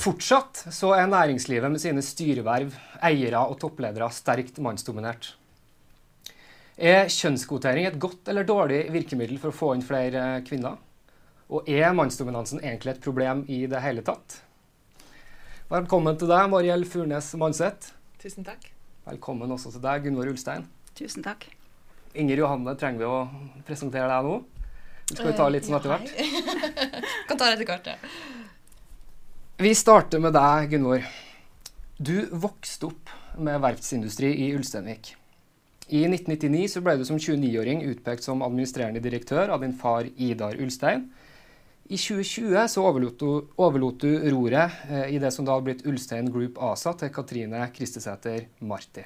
Fortsatt så er næringslivet med sine styreverv, eiere og toppledere sterkt mannsdominert. Er kjønnskvotering et godt eller dårlig virkemiddel for å få inn flere kvinner? Og er mannsdominansen egentlig et problem i det hele tatt? Velkommen til deg, Mariell Furnes Manseth. Tusen takk. Velkommen også til deg, Gunvor Ulstein. Tusen takk. Inger Johanne, trenger vi å presentere deg nå? Skal vi ta litt sånn etter hvert? kan ta det etter hvert, ja. Vi starter med deg, Gunvor. Du vokste opp med verftsindustri i Ulsteinvik. I 1999 så ble du som 29-åring utpekt som administrerende direktør av din far Idar Ulstein. I 2020 så overlot du, overlot du roret eh, i det som da har blitt Ulstein Group ASA til Katrine Kristesæter Marti.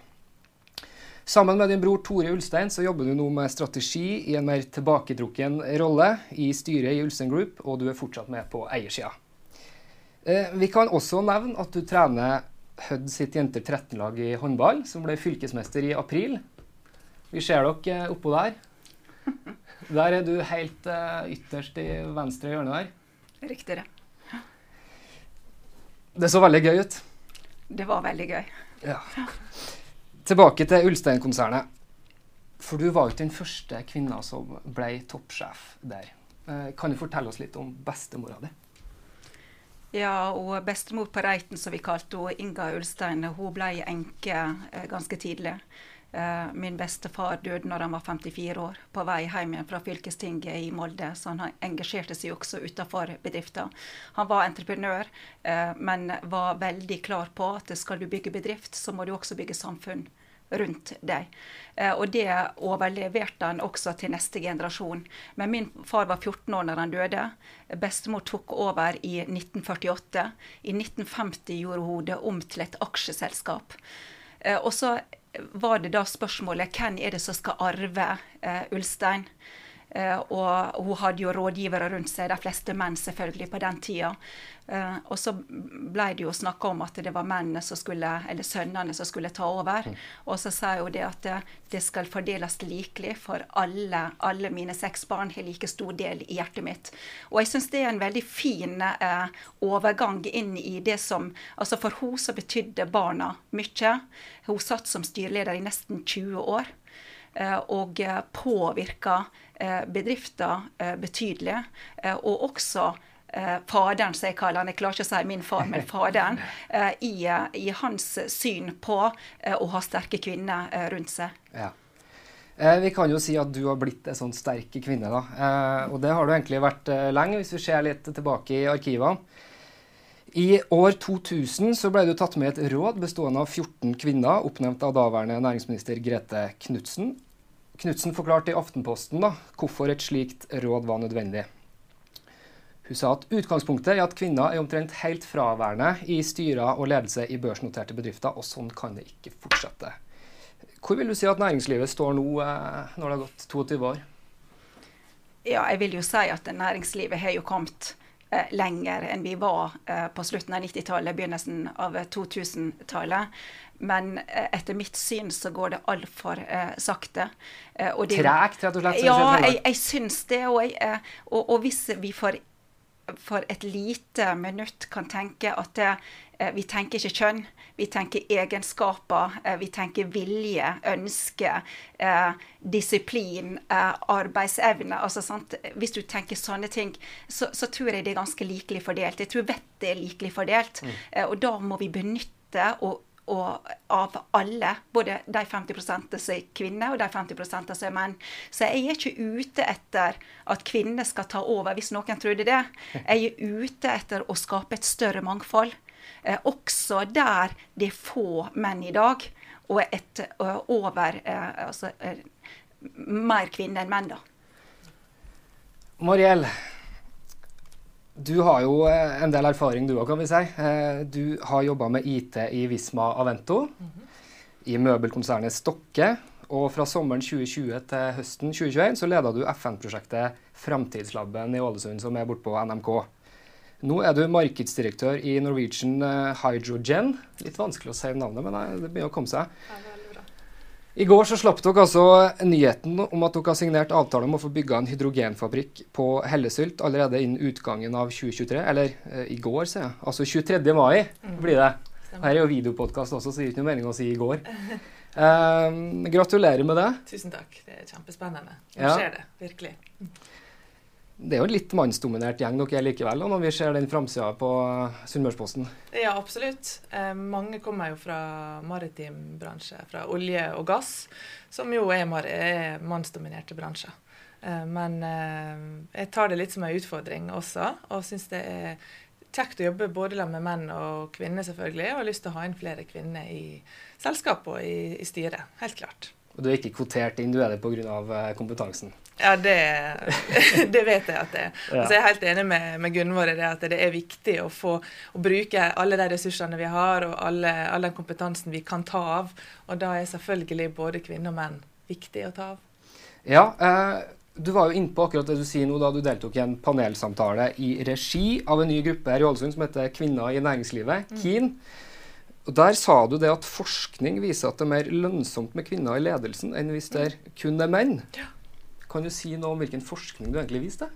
Sammen med din bror Tore Ulstein så jobber du nå med strategi i en mer tilbaketrukken rolle i styret i Ulstein Group, og du er fortsatt med på eiersida. Eh, vi kan også nevne at du trener Hødd sitt jenter 13-lag i håndball, som ble fylkesmester i april. Vi ser dere oppå der. Der er du helt uh, ytterst i venstre hjørne der. Riktig det. Det så veldig gøy ut. Det var veldig gøy. Ja. Tilbake til Ulstein-konsernet. For du var jo ikke den første kvinna som ble toppsjef der. Kan du fortelle oss litt om bestemora di? Ja, og bestemor på Reiten, som vi kalte henne, Inga Ulstein, hun ble enke eh, ganske tidlig. Eh, min bestefar døde når han var 54 år, på vei hjem fra fylkestinget i Molde. Så han engasjerte seg også utenfor bedriften. Han var entreprenør, eh, men var veldig klar på at skal du bygge bedrift, så må du også bygge samfunn rundt deg. Eh, og det overleverte han også til neste generasjon. Men min far var 14 år når han døde. Bestemor tok over i 1948. I 1950 gjorde hun det om til et aksjeselskap. Eh, og så var det da spørsmålet hvem er det som skal arve eh, Ulstein? Uh, og hun hadde jo rådgivere rundt seg, de fleste menn selvfølgelig på den tida. Uh, og så ble det jo snakka om at det var mennene som skulle, eller sønnene som skulle ta over. Mm. Og så sa hun det at det, skal fordeles likelig, for alle, alle, mine seks barn har like stor del i hjertet mitt. Og jeg syns det er en veldig fin uh, overgang inn i det som Altså for hun så betydde barna mye. Hun satt som styreleder i nesten 20 år. Og påvirka Eh, bedrifter eh, betydelig. Eh, og også faderen, som jeg kaller han, jeg klarer ikke å si min far, men faderen, i, i, hans syn på å ha sterke kvinner rundt seg. Ja. vi kan jo si at du har blitt en sånn sterk kvinne. da. og det har du egentlig vært lenge, hvis vi ser litt tilbake i arkivene. I år 2000 så ble du tatt med et råd bestående av 14 kvinner, oppnevnt av daværende næringsminister Grete Knutsen, Knutsen forklarte i Aftenposten da, hvorfor et slikt råd var nødvendig. Hun sa at utgangspunktet er at kvinner er omtrent helt fraværende i styrer og ledelse i børsnoterte bedrifter, og sånn kan det ikke fortsette. Hvor vil du si at næringslivet står nå eh, når det har gått 22 år? Ja, jeg vil jo si at næringslivet har jo kommet lenger enn vi var eh, på slutten av 90-tallet, begynnelsen av 2000-tallet. Men eh, etter mitt syn så går det altfor eh, sakte. Tregt, rett og slett? Ja, jeg, jeg syns det. Og, jeg, og, og hvis vi for, for et lite minutt kan tenke at det, Eh, vi tenker ikke kjønn, vi tenker egenskaper, eh, vi tenker vilje, ønske, eh, disiplin, arbeidsevne. Altså, sant? Hvis du tenker sånne ting, så, så, tror jeg det er ganske likelig fordelt. Jeg tror vettet er likelig fordelt. Mm. Og da må vi benytte og og av alle. Både de 50% som er kvinner, og de 50% som er menn. Så jeg er ikke ute etter at kvinner skal ta over, hvis noen trodde det. Jeg er ute etter å skape et større mangfold. Eh, også der det er få menn i dag, og et, uh, over uh, altså, mer kvinner enn menn, da. Mariell, du har jo en del erfaring du òg, kan vi si. Du har jobba med IT i Visma Avento, mm -hmm. i møbelkonsernet Stokke. Og fra sommeren 2020 til høsten 2021 så leda du FN-prosjektet Framtidslaben i Ålesund, som er borte på NMK. Nå er du markedsdirektør i Norwegian eh, Hydrogen. Litt vanskelig å si navnet, men det begynner å komme seg. I går så slapp dere altså nyheten om at dere har signert avtale om å få bygge en hydrogenfabrikk på Hellesylt allerede innen utgangen av 2023. Eller eh, i går, sier jeg. Altså 23. mai mm. blir det. Her er jo videopodkast også, så det gir ikke noe mening å si i går. Um, gratulerer med det. Tusen takk. Det er kjempespennende. Nå ja. skjer det virkelig det er jo en litt mannsdominert gjeng dere er likevel, når vi ser den framsida på Sunnmørsposten? Ja, absolutt. Eh, mange kommer jo fra maritim bransje, fra olje og gass, som jo er, er mannsdominerte bransjer. Eh, men eh, jeg tar det litt som en utfordring også, og syns det er kjekt å jobbe både med menn og kvinner, selvfølgelig, og har lyst til å ha inn flere kvinner i selskapet og i, i styret. Helt klart. Og du er ikke kvotert inn, du er det pga. Kompetansen? Ja, det, det, vet jeg at det er. Altså, jeg er helt enig med, med Gunvor i det at det er viktig å, få, å bruke alle de ressursene vi har, og alle, all den kompetansen vi kan ta av. Og da er selvfølgelig både kvinner og menn viktig å ta av. Ja, eh, du var jo innpå akkurat det du sier nå da du deltok i en panelsamtale i regi av en ny gruppe her i Ålesund som heter Kvinner i næringslivet, mm. Og Der sa du det at forskning viser at det er mer lønnsomt med kvinner i ledelsen enn hvis det er kun er menn. Kan du si noe om hvilken forskning du egentlig viste?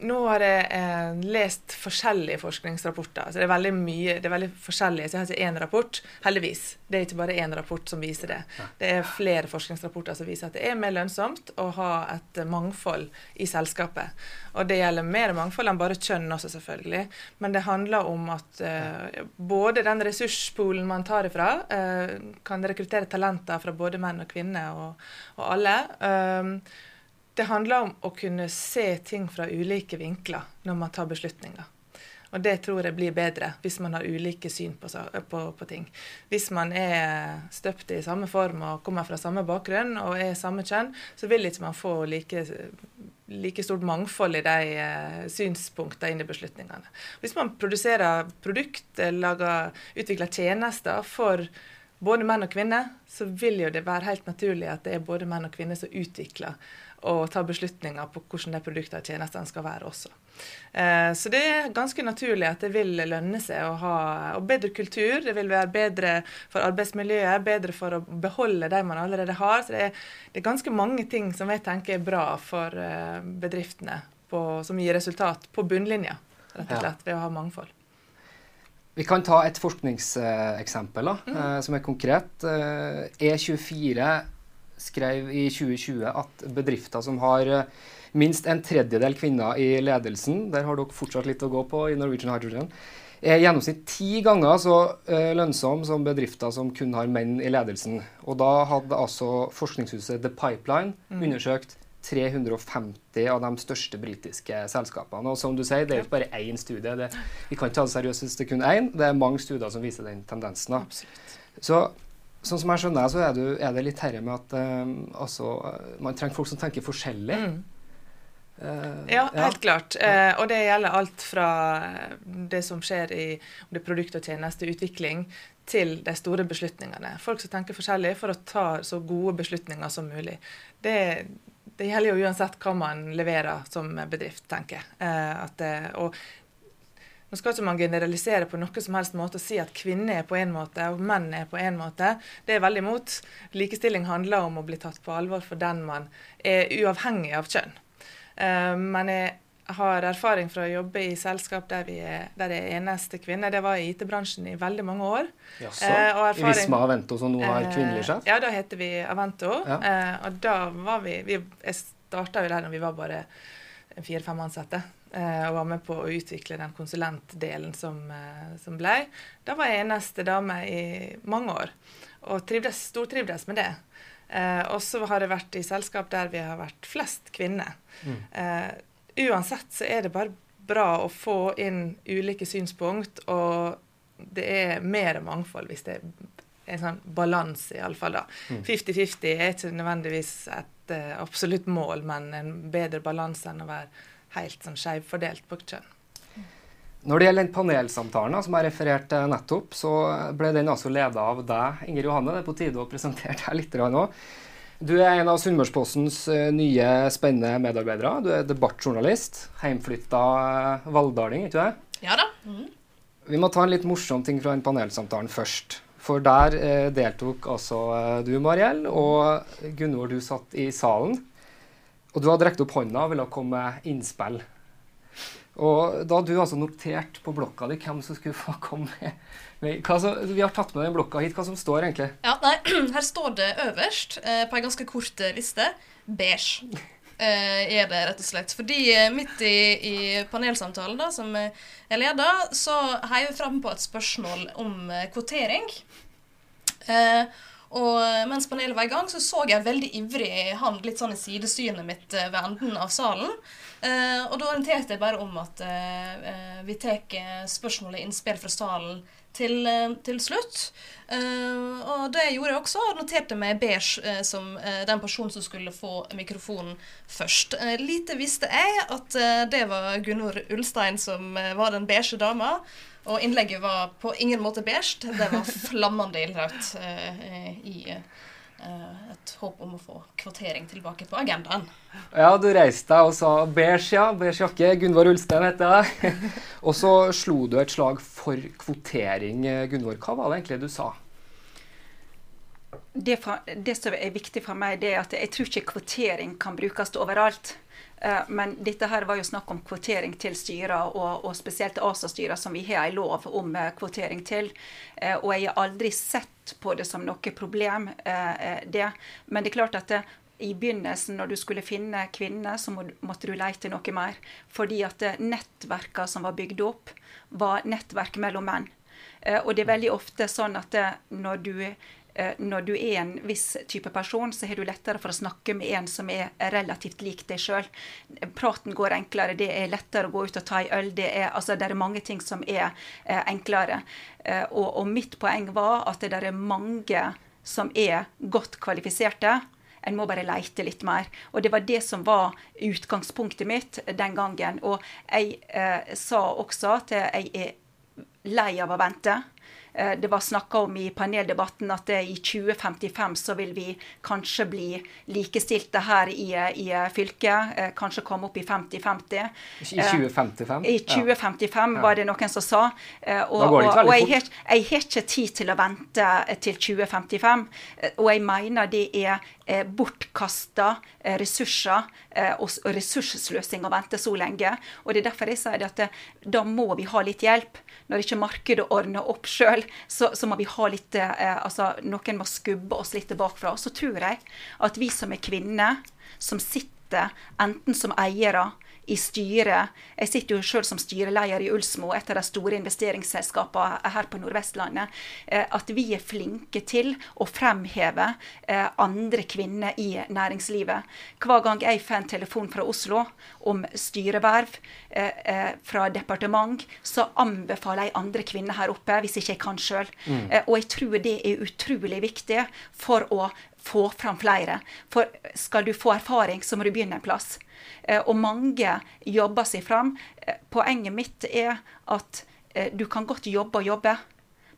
Nå har jeg eh, lest forskjellige forskningsrapporter. så Det er veldig mye, det er veldig forskjellige. Så jeg har ikke én rapport, heldigvis. Det er ikke bare én rapport som viser det. Det er flere forskningsrapporter som viser at det er mer lønnsomt å ha et mangfold i selskapet. Og det gjelder mer mangfold enn bare kjønn også, selvfølgelig. Men det handler om at eh, både den ressurspolen man tar ifra, eh, kan rekruttere talenter fra både menn og kvinner og, og alle. Um, det handler om å kunne se ting fra ulike vinkler når man tar beslutninger. Og det tror jeg blir bedre hvis man har ulike syn på, på, på, ting. Hvis man er støpt i samme form og kommer fra samme bakgrunn og er samme kjønn, så vil ikke man få like, like stort mangfold i de uh, synspunktene inn i beslutningene. Hvis man produserer produkt, lager, utvikler tjenester for både menn og kvinner, så vil jo det være helt naturlig at det er både menn og kvinner som utvikler og ta beslutninger på hvordan de produktene og tjenestene skal være også. Eh, så det er ganske naturlig at det vil lønne seg å ha bedre kultur. Det vil være bedre for arbeidsmiljøet, bedre for å beholde de man allerede har. Så det er, det er ganske mange ting som jeg tenker er bra for eh, bedriftene, på, som gir resultat på bunnlinja, rett og slett, ved å ha mangfold. Vi kan ta et forskningseksempel da, mm. Eh, som er konkret. E24 skrev i 2020 at bedrifter som har eh, minst en tredjedel kvinner i ledelsen, der har dere fortsatt litt å gå på i Norwegian Hydrogen, er i gjennomsnitt ti ganger så uh, lønnsom som bedrifter som kun har menn i ledelsen. Og da hadde altså forskningshuset The Pipeline mm. undersøkt 350 av de største britiske selskapene. Og som du sier, det er ikke bare én studie. Det, vi kan ikke ta det seriøst hvis det er kun én. Det er mange studier som viser den tendensen. Absolutt. Så Sånn som jeg skjønner så er, du, er det litt herre med at um, altså, man trenger folk som tenker forskjellig. Mm. Uh, ja, helt ja. klart. Uh, og det gjelder alt fra det som skjer i det produkt- og tjenesteutvikling, til de store beslutningene. Folk som tenker forskjellig for å ta så gode beslutninger som mulig. Det, det gjelder jo uansett hva man leverer som bedrift, tenker jeg. Uh, og Nå skal ikke man generalisere på noe som helst måte og si at kvinner er på en måte og menn er på en måte. Det er veldig imot. Likestilling handler om å bli tatt på alvor for den man er, uavhengig av kjønn. Uh, men jeg har erfaring fra å jobbe i selskap der, vi er, der jeg er eneste kvinne. Det var i IT-bransjen i veldig mange år. Jaså. Eh, I Visma Avento, som nå har kvinnelig sjef? Ja, da heter vi Avento. Ja. Eh, og da var vi, vi Jeg starta jo der når vi var bare fire-fem ansatte. Eh, og var med på å utvikle den konsulentdelen som, eh, som ble. Da var jeg eneste dame i mange år, og trivdes, stortrivdes med det. Eh, og så har jeg vært i selskap der vi har vært flest kvinner. Mm. Eh, uansett så er det bare bra å få inn ulike synspunkt, og det er mer mangfold hvis det er en sånn balanse, iallfall. 50-50 mm. er ikke nødvendigvis et uh, absolutt mål, men en bedre balanse enn å være helt sånn skjevfordelt på kjønn. Når det gjelder den panelsamtalen som jeg refererte nettopp, så ble den altså leda av deg, Inger Johanne. Det er på tide å presentere deg litt òg. Du er en av Sunnmørspostens eh, nye, spennende medarbeidere. Du er debattjournalist. Heimflytta eh, valdaling, ikke det? Ja da. Mm. Vi må ta en litt morsom ting fra den panelsamtalen først. For der eh, deltok altså eh, du, Mariell, og Gunvor, du satt i salen. Og du hadde rekt opp hånda og ville komme med innspill. Og da du altså notert på blokka di hvem som skulle få komme med som, vi har tatt med den blokka hit. Hva som står egentlig? Ja, nei, Her står det øverst eh, på en ganske kort eh, liste beige. Eh, er det rett og slett. Fordi eh, midt i, i panelsamtalen da, som jeg leder, så heier vi fram på et spørsmål om eh, kvotering. Eh, og mens panelet var i gang, så så jeg veldig ivrig han litt sånn i sidesynet mitt ved enden av salen. Eh, og da orienterte jeg bare om at eh, vi tar spørsmål og innspill fra salen til, eh, til slutt. Uh, og det gjorde jeg også. og Noterte meg beige uh, som uh, den personen som skulle få mikrofonen først. lite visste jeg at det var Gunvor Ulstein som var den beige dama. Og innlegget var på ingen måte beige. Det var flammende ildrødt i Eh, et håp om å få kvotering tilbake på agendaen. Ja, du reiste deg og sa beige, ja. Beige jakke. Gunvor Ulstein heter jeg. og så slo du et slag for kvotering. Gunvor, hva var det egentlig du sa? Det, fra, det som er viktig for meg, det er at jeg tror ikke kvotering kan brukes overalt. Eh, men dette her var jo snakk om kvotering til styrer, og, og spesielt ASA-styrer, som vi har en lov om eh, kvotering til. Eh, og jeg har aldri sett på det som noe problem, det. Men det er klart at det, i begynnelsen, når du skulle finne kvinner, så måtte du lete noe mer. Fordi at nettverkene som var bygd opp, var nettverk mellom menn. Og det er veldig ofte sånn at når du når du er en viss type person, så har du lettere for å snakke med en som er relativt lik deg sjøl. Praten går enklere, det er lettere å gå ut og ta en øl. Det er, altså, det er mange ting som er eh, enklere. Eh, og, og, mitt poeng var at det er mange som er godt kvalifiserte. En må bare leite litt mer. Og det var det som var utgangspunktet mitt den gangen. Og jeg eh, sa også at jeg er lei av å vente. Eh, det var snakka om i paneldebatten at i 2055 så vil vi kanskje bli likestilte her i, i fylket. Eh, kanskje komme opp i 50-50. I 2055? I 2055 ja. var det noen som sa. Og, og, og jeg, har, jeg har ikke tid til å vente til 2055. Og jeg mener det er bortkasta ressurser og ressurssløsing å vente så lenge. Og det er derfor jeg sier at da må vi ha litt hjelp. Når ikke markedet ordner opp sjøl, så, så, må vi ha litt eh, altså Noen må skubbe oss litt bakfra. Så tror jeg at vi som er kvinner, som sitter enten som eiere i styret. Jeg sitter jo selv som styreleder i Ulsmo, et av de store investeringsselskapene her på Nordvestlandet. Eh, at vi er flinke til å fremheve eh, andre kvinner i næringslivet. Hver gang jeg får en telefon fra Oslo om styreverv eh, fra departement, så anbefaler jeg andre kvinner her oppe, hvis ikke jeg kan sjøl. Mm. Og jeg tror det er utrolig viktig for å få fram flere. For skal du få erfaring, så må du begynne en plass. Eh, og mange jobber seg fram. Eh, poenget mitt er at eh, du kan godt jobbe og jobbe,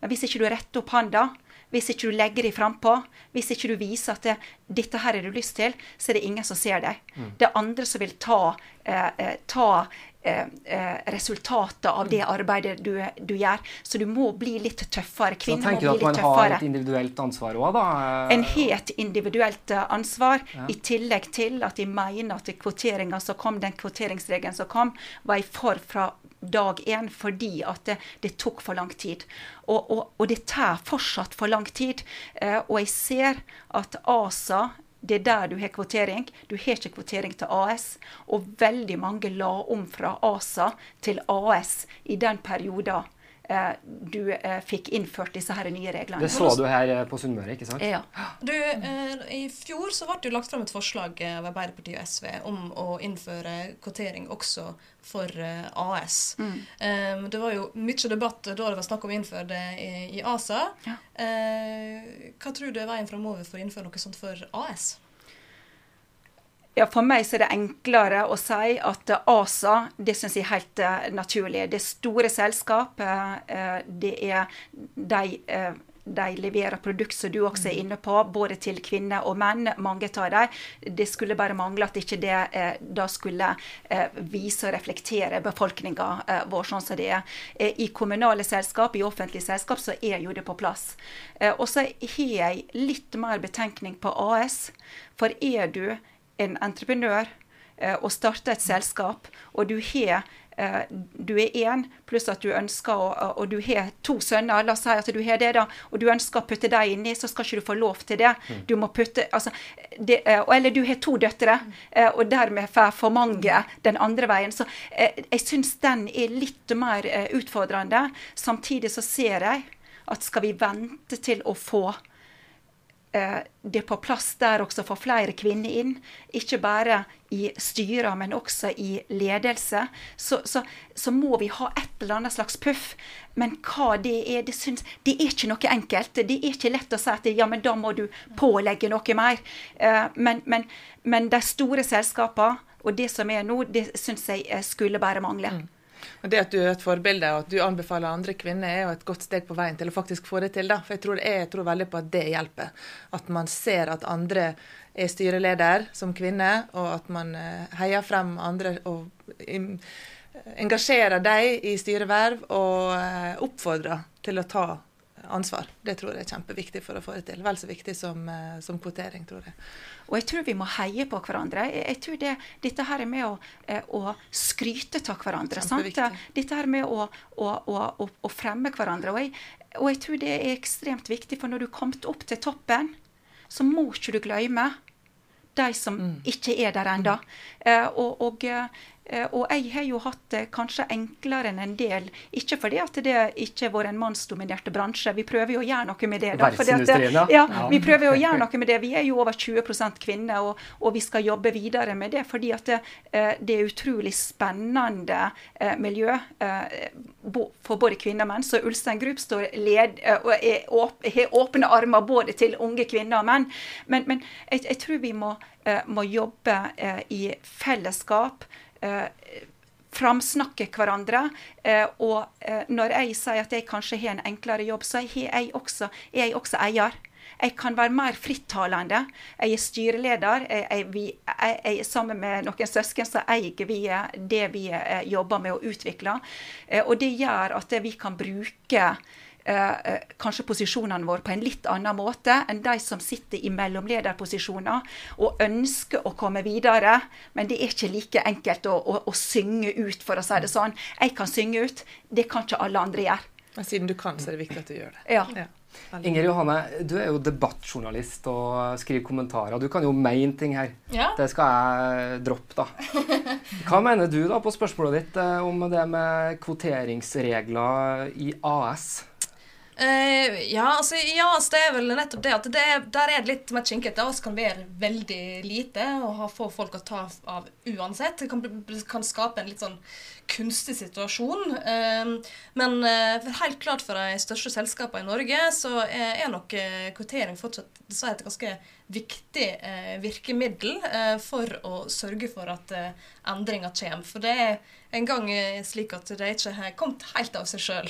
men hvis ikke du retter opp handa, hvis ikke du legger deg frampå, hvis ikke du viser at det, 'dette her har du lyst til', så er det ingen som ser deg. Mm. Det er andre som vil ta, eh, ta resultatet av det arbeidet du, du, gjør. Så du må bli litt tøffere. Kvinner må bli litt tøffere. Så tenker du at man har et individuelt ansvar òg, da? En har et individuelt ansvar, ja. i tillegg til at jeg mener at kvoteringa som kom, den kvoteringsregelen som kom, var i for fra dag én fordi at det, det tok for lang tid. Og, og, og det tar fortsatt for lang tid. Eh, og jeg ser at ASA det er der du har kvotering. Du har ikke kvotering til AS. Og veldig mange la om fra ASA til AS i den perioden du eh, fikk innført disse her nye reglene. Det så du her eh, på Sunnmøre, ikke sant? Ja. Du, I fjor så ble det lagt fram et forslag av Arbeiderpartiet og SV om å innføre kvotering også for AS. Mm. Um, det var jo mye debatt da det var snakk om å innføre det i, i ASA. Ja. Uh, hva tror du er veien framover for å innføre noe sånt for AS? Ja, For meg så er det enklere å si at ASA det synes jeg er helt uh, naturlig. Det er store selskap. Uh, det er de, uh, de leverer produkter som du også er inne på, både til kvinner og menn. Mange av dem. Det skulle bare mangle at ikke det da skulle vise og reflektere befolkninga vår sånn som det er. I kommunale selskap, i offentlige selskap, så er jo det på plass. Og så har jeg litt mer betenkning på AS. For er du en entreprenør eh, og starter et selskap, og du har eh, du er én, pluss at du ønsker å, og du har to sønner, la oss si at du har det, da, og du ønsker å putte dem inni, så skal ikke du få lov til det. Mm. Du må putte, altså, det, eh, Eller du har to døtre, og dermed får for mange den andre veien. Så jeg syns den er litt mer utfordrende. Samtidig så ser jeg at skal vi vente til å få det er på plass der også for flere kvinner inn. Ikke bare i styrer, men også i ledelse. Så, så, så, må vi ha et eller annet slags puff. Men hva det er, det, syns, det er ikke noe enkelt. Det er ikke lett å si at ja, men da må du pålegge noe mer. Eh, men, men, men de store selskapene og det som er nå, det syns jeg eh, skulle bare mangle. Mm. Og Det at du er et forbilde og at du anbefaler andre kvinner, er jo et godt steg på veien til å faktisk få det til. da. For Jeg tror, jeg tror veldig på at det hjelper. At man ser at andre er styreleder som kvinne, og at man eh, heier frem andre og engasjerer dem i styreverv og eh, oppfordrer til å ta ansvar. Det tror jeg er kjempeviktig for å få det til. Vel så viktig som, eh, som kvotering, tror jeg. Og jeg tror vi må heie på hverandre. Jeg, tror det, Dette her er med å, eh, å skryte av hverandre. Sant? Dette her med å, å, å, fremme hverandre. Og jeg, og jeg, tror det er ekstremt viktig, for når du er kommet opp til toppen, så må ikke du glemme de som mm. ikke er der ennå. Mm. og, og Eh, og jeg har jo hatt det kanskje enklere enn en del. Ikke fordi at det ikke har vært en mannsdominerte bransje. Vi prøver jo å gjøre noe med det. Da, Verftsindustrien, ja. ja. Vi prøver jo å gjøre noe med det. Vi er jo over 20 kvinner, og, og, vi skal jobbe videre med det. Fordi at det, eh, det er utrolig spennende eh, miljø for både kvinner og menn. Så Ulstein Group står led, og har åpne armer både til unge kvinner og menn. Men, men jeg, jeg, tror vi må, må jobbe i fellesskap eh, framsnakke hverandre. Eh, og eh, når jeg sier at jeg kanskje har en enklere jobb, så er jeg også, er jeg også eier. Jeg kan være mer frittalende. Jeg er styreleder. Jeg, jeg, vi, jeg, sammen med noen søsken så eier vi det vi eh, jobber med å utvikle. Eh, og det gjør at vi kan bruke Eh, eh, kanskje posisjonene våre på en litt annen måte enn de som sitter i mellomlederposisjoner og ønsker å komme videre. Men det er ikke like enkelt å, å, å synge ut, for å si det sånn. Jeg kan synge ut, det kan ikke alle andre gjøre. Men siden du kan, så er det viktig at du gjør det. Ja. ja. Inger Johanne, du er jo debattjournalist og skriver kommentarer. Du kan jo mene ting her. Ja. Det skal jeg droppe, da. Hva mener du da på spørsmålet ditt eh, om det med kvoteringsregler i AS? Uh, ja, altså, ja, så det er vel nettopp det at det, der er det litt mer kinkete. Det kan være veldig lite og ha få folk å ta av uansett. Det kan, kan skape en litt sånn kunstig situasjon. Uh, men uh, helt klart for de største selskapene i Norge så er, er nok kvotering fortsatt dessverre et ganske viktig virkemiddel for å sørge for at endringer kommer. For det er en gang slik at det ikke har kommet helt av seg sjøl.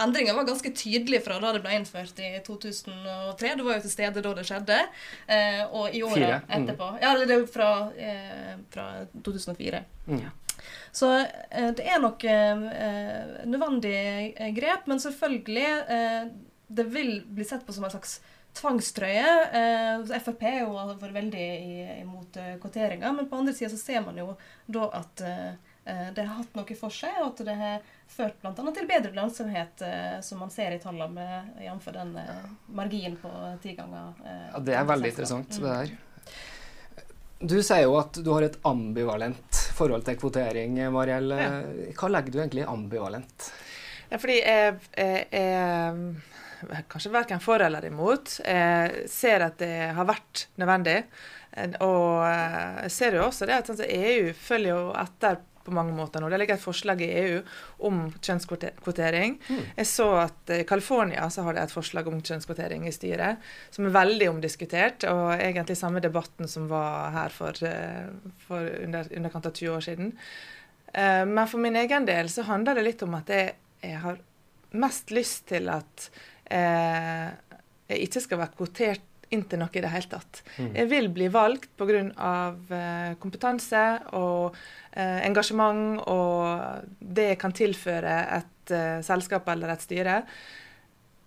Endringa var ganske tydelig fra da det ble innført i 2003. Du var jo til stede da det skjedde. Eh, og i åra mm. etterpå. Ja, det er fra, eh, fra 2004. Mm. Så eh, det er nok eh, nødvendig eh, grep, men selvfølgelig eh, Det vil bli sett på som en slags tvangstrøye. Eh, Frp har vært veldig imot eh, kvoteringa, men på andre sida så ser man jo da at det har hatt noe for seg, og at det har ført bl.a. til bedre lønnsomhet, som man ser i tallene, med, jf. den marginen på ti ganger. ja, Det er veldig interessant, det der. Du sier jo at du har et ambivalent forhold til kvotering, Mariell. Ja. Hva legger du egentlig i ambivalent? Ja, fordi jeg, jeg, jeg kanskje verken for eller imot. Jeg ser at det har vært nødvendig. Og jeg ser jo også det at sånn EU følger jo etter på mange måter nå. Det ligger et forslag i EU om kjønnskvotering. Mm. Jeg så at i California så har det et forslag om kjønnskvotering i styret, som er veldig omdiskutert, og egentlig samme debatten som var her for, eh, for under, underkant av 20 år siden. Eh, men for min egen del så handler det litt om at jeg, jeg har mest lyst til at eh, jeg ikke skal være kvotert inn til noe i det hele tatt. Mm. Jeg vil bli valgt pga. Eh, kompetanse og eh, engasjement og det jeg kan tilføre et eh, selskap eller et styre,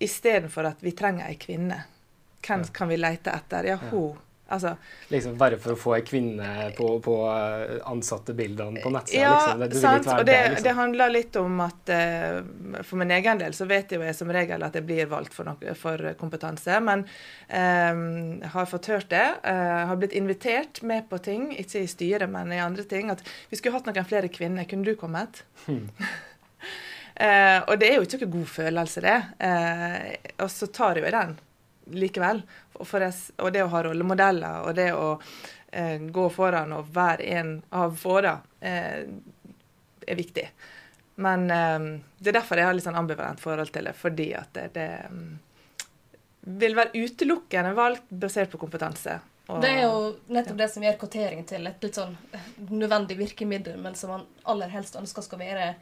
istedenfor at vi trenger ei kvinne. Hvem kan vi lete etter? Ja, hun Altså, liksom Bare for å få ei kvinne på, på ansattebildene på nettsida? Ja, liksom. sant. og det, der, liksom. det, handler litt om at uh, for min egen del så vet jeg jo jeg som regel at jeg blir valgt for, noe, for kompetanse. Men um, har fått hørt det. Uh, har blitt invitert med på ting, ikke i styret, men i andre ting. At vi skulle hatt noen flere kvinner. Kunne du kommet? Hmm. uh, og det er jo ikke noen god følelse, det. og så tar jo jeg den likevel. Jeg, og det å ha rollemodeller og det å eh, gå foran og være en av fåra eh, er viktig. Men eh, det er derfor jeg har litt sånn ambivalent forhold til det, fordi at det, det mm, vil være utelukkende valgt basert på kompetanse. Og, det er jo nettopp ja. det som gjør kvotering til et litt sånn eh, nødvendig virkemiddel, men som man aller helst ønsker skal være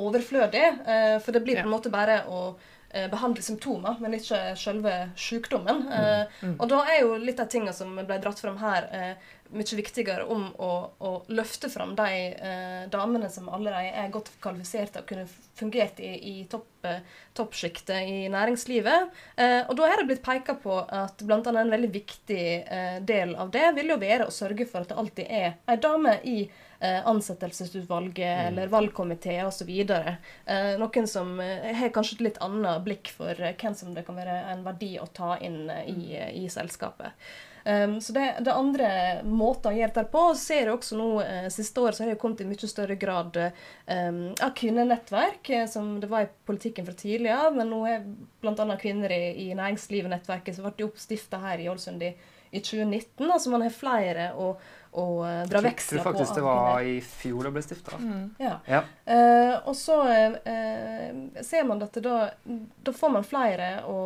overflødig. Eh, for det blir på en måte bare å behandle symptomer, men ikke selve sykdommen. Mm. Eh, mm. Og da er jo litt av tingene som ble dratt fram her, eh, mye viktigere om å, å løfte fram de eh, damene som allerede er godt kvalifiserte og kunne fungert i, i topp, eh, toppsjiktet i næringslivet. Eh, og da er det blitt peka på at bl.a. en veldig viktig del av det vil jo være å sørge for at det alltid er ei dame i eh, ansettelsesutvalget mm. eller valgkomité osv. Eh, noen som eh, har kanskje et litt annet blikk for eh, hvem som det kan være en verdi å ta inn eh, i, i selskapet. Um, så det, det andre måter å gjøre det på, ser jeg også nå eh, siste år så har det kommet i mye større grad um, av kvinnenettverk, eh, som det var i politikken fra tidligere. Men nå er bl.a. kvinner i, i næringslivet-nettverket som ble oppstifta her i Ålesund i, i 2019. Altså man har flere og og uh, dra veksler på. Jeg tror faktisk det var i fjor det ble stifta. Mm. Ja. ja. Uh, og så uh, ser man at da, da, får man flere å,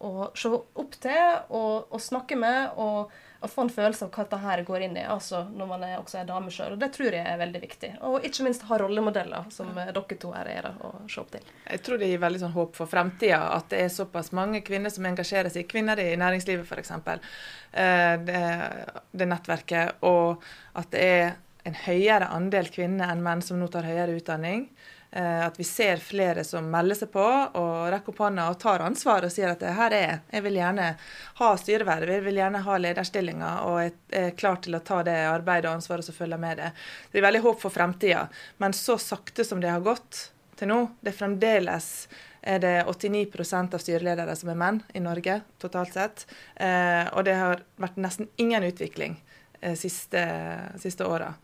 å se opp til og, og snakke med. og å få en følelse av hva dette her går inn i, altså når man er også er dame sjøl. Det tror jeg er veldig viktig. Og ikke minst ha rollemodeller, som ja. dere to her er, å se opp til. Jeg tror det gir veldig sånn håp for fremtida, at det er såpass mange kvinner som engasjerer seg. Kvinner i næringslivet, f.eks. Eh, det, det nettverket. Og at det er en høyere andel kvinner enn menn som nå tar høyere utdanning. Eh, at vi ser flere som melder seg på og rekker opp hånda og tar ansvar og sier at det her er jeg jeg vil gjerne ha styreverv, jeg vil gjerne ha lederstillinger og jeg er klar til å ta det arbeidet og ansvaret som følger med det. Det er veldig håp for fremtida. Men så sakte som det har gått til nå, det er fremdeles er det 89% av styreledere som er menn i Norge totalt sett. Eh, og det har vært nesten ingen utvikling eh, siste, siste åra.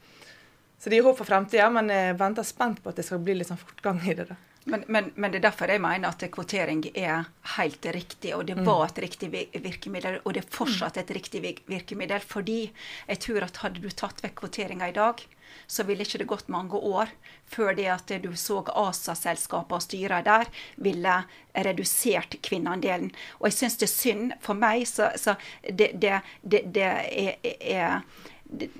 Så det gir håp for fremtida, men jeg venter spent på at det skal bli litt sånn fortgang i det. da. Men, men, men, det er derfor jeg mener at kvotering er helt riktig, og det mm. var et riktig virkemiddel. Og det er fortsatt et riktig virkemiddel, fordi jeg tror at hadde du tatt vekk kvoteringa i dag, så ville ikke det gått mange år før det at du så ASA-selskapene og styrene der ville redusert kvinneandelen. Og jeg syns det er synd. For meg så, så det, det, det, det er, er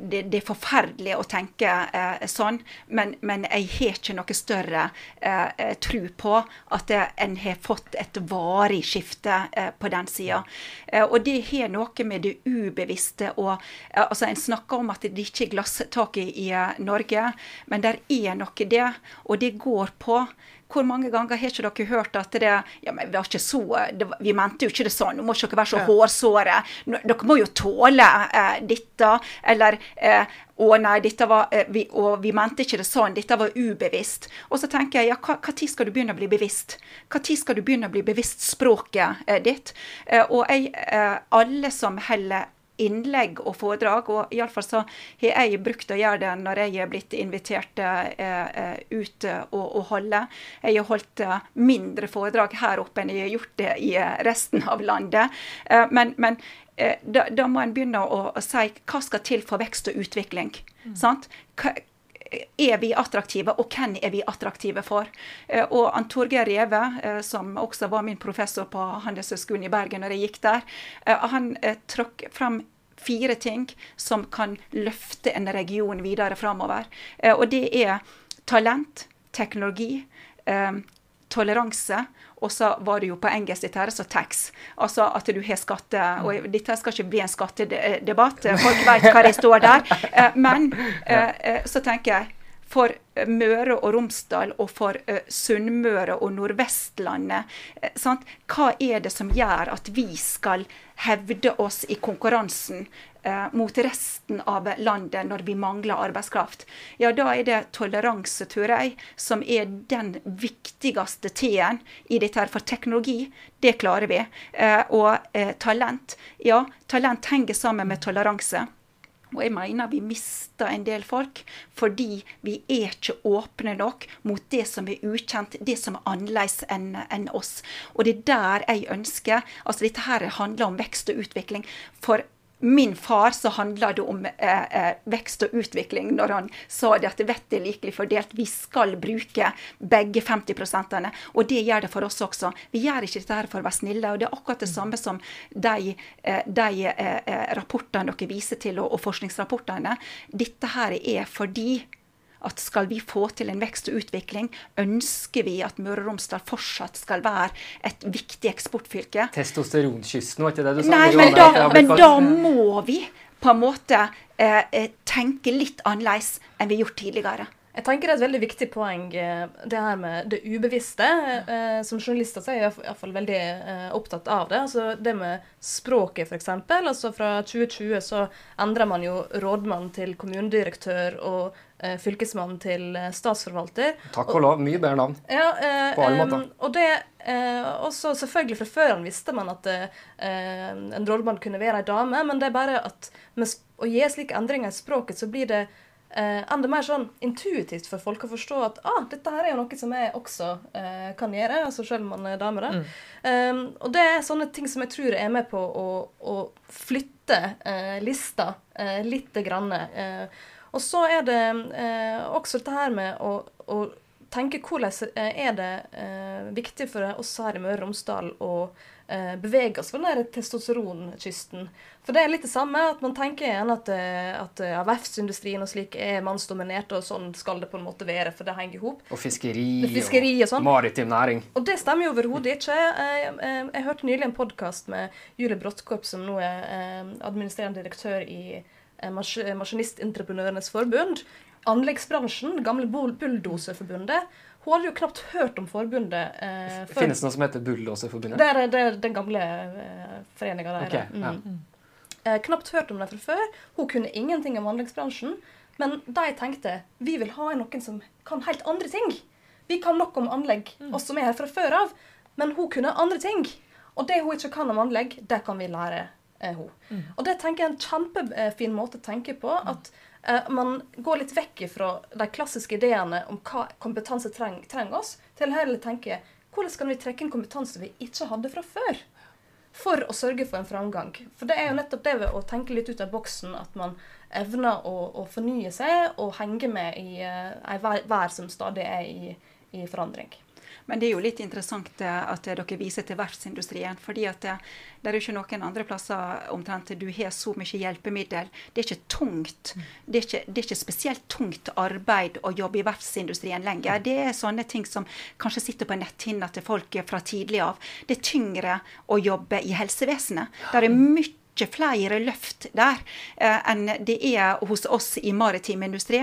det, det, er forferdelig å tenke eh, sånn, men, men, jeg har ikke noe større eh, eh tro på at en har fått et varig skifte eh, på den sida. Eh, og det har noe med det ubevisste og eh, altså En snakker om at det ikke er glasstak i, i Norge, men det er noe det, og det går på hvor mange ganger har ikke dere hørt at det ja, men Vi, så, det, vi mente jo ikke det sånn. Nå må ikke dere være så hårsåre. Dere må jo tåle eh, dette. Eller eh, å nei, dette var, eh, vi, og vi mente ikke det sånn, dette var ubevisst. Og så tenker jeg, ja, tid skal du begynne å bli bevisst? Tid skal du begynne å bli bevisst språket eh, ditt? Eh, og jeg, eh, alle som heller innlegg og foredrag. Og iallfall så har jeg brukt å gjøre det når jeg er blitt invitert eh, eh ut og, og, holde. Jeg har holdt eh, mindre foredrag her oppe enn jeg har gjort det i eh, resten av landet. Eh, men, men da, da, må en begynne å, å, si hva skal til for vekst og utvikling. Mm. Sant? Er vi attraktive, og hvem er vi attraktive for? Og Ann Torgeir Reve, som også var min professor på Handelshøyskolen i Bergen når jeg gikk der, han trakk fram fire ting som kan løfte en region videre framover. Og det er talent, teknologi, toleranse og så var det jo på engelsk dette her, så tax. Altså at du har skatte... Og dette skal ikke bli en skattedebatt, folk vet hva det står der. Men så tenker jeg for eh, Møre og Romsdal og for uh, Sunnmøre og Nordvestlandet. Sant? Hva er det som gjør at vi skal hevde oss i konkurransen mot resten av landet når vi mangler arbeidskraft? Ja, da er det toleranse, tror jeg, som er den viktigste T-en i dette. her. For teknologi, det klarer vi. og talent, ja, talent henger sammen med toleranse. Og jeg mener vi mister en del folk fordi vi er ikke åpne nok mot det som er ukjent, det som er annerledes enn en oss. Og det er der jeg ønsker Altså dette her handler om vekst og utvikling. For min far så handla det om eh, eh, vekst og utvikling når han sa det at vettet er likelig fordelt. Vi skal bruke begge 50 prosentene, og det gjør det for oss også. Vi gjør ikke dette for å være snille. og Det er akkurat det samme som de, eh, de eh, rapportene dere viser til, og, og forskningsrapportene. Dette her er fordi at skal vi få til en vekst og utvikling, ønsker vi at Møre og Romsdal fortsatt skal være et viktig eksportfylke. Testosteronkysten, var ikke det du sa? Nei, men da, men da må vi på en måte eh, eh, tenke litt annerledes enn vi har gjort tidligere. Jeg tenker Det er et veldig viktig poeng, eh, det her med det ubevisste. Eh, som journalister så er jeg iallfall veldig opptatt av det. Altså Det med språket, f.eks. Altså fra 2020 så endrer man jo rådmann til kommunedirektør og eh, fylkesmann til eh, statsforvalter. Takk og lov. Mye bedre navn. Ja, eh, på alle måter. Og det også selvfølgelig Fra før han visste man at en rådmann kunne være ei dame, men det er bare at med å gi slike endringer i språket, så blir det eh, enda mer sånn intuitivt for folk å forstå at ah, dette her er jo noe som jeg også eh, kan gjøre, altså selv om man er dame. da. Mm. Um, og det er sånne ting som jeg tror er med på å, å flytte eh, lista eh, lite grann. Eh, og så er det eh, også dette her med å, å tenke hvordan er det viktig for oss her i Møre og Romsdal å eh, bevege oss på den testosteronkysten. For det er litt det samme, at man tenker igjen at, eh, at ja, verftsindustrien og slik er mannsdominert, og sånn skal det på en måte være, for det henger i hop. Og fiskeri, fiskeri og, og sånn. maritim næring. Og det stemmer jo overhodet ikke. Jeg, jeg, jeg, jeg, hørte nylig en podkast med Julie Bråttkorp, som nå er eh, administrerende direktør i eh, Maskinistentreprenørenes forbund. Anleggsbransjen, gamle Bulldoserforbundet hun hadde jo knapt hørt om forbundet. Eh, Finnes det noe som heter Bulldoserforbundet? Det er, det er den gamle eh, foreninga der. Okay, mm. eh, knapt hørt om det fra før. Hun kunne ingenting om anleggsbransjen. Men de tenkte vi vil ha noen som kan helt andre ting. Vi kan nok om anlegg, mm. oss som er her fra før av. Men hun kunne andre ting. Og det hun ikke kan om anlegg, det kan vi lære eh, hun. Mm. Og det tenker jeg er en kjempefin måte å tenke på. at Uh, man går litt vekk fra de klassiske ideene om hva kompetanse trenger oss, til heller tenke hvordan kan vi trekke inn kompetanse vi ikke hadde fra før? For å sørge for en framgang. For det er jo nettopp det ved å tenke litt ut av boksen at man evner å, å fornye seg og henge med i uh, ei vær som stadig er i, i forandring. Men det er jo litt interessant eh, at dere viser til verftsindustrien. fordi at det, det er jo ikke noen andre plasser omtrent du har så mye hjelpemiddel. Det er ikke tungt. Det er ikke, det er ikke spesielt tungt arbeid å jobbe i verftsindustrien lenger. Det er sånne ting som kanskje sitter på netthinna til folk fra tidlig av. Det er tyngre å jobbe i helsevesenet. Det er mye flere løft der eh, enn det er hos oss i maritim industri.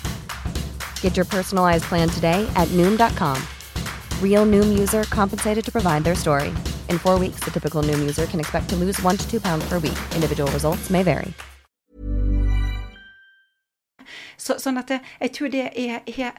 Get your personalized plan today at Noom.com. Real Noom user compensated to provide their story. In four weeks, the typical Noom user can expect to lose one to two pounds per week. Individual results may vary. Så, sånn at jeg, jeg tror det er, er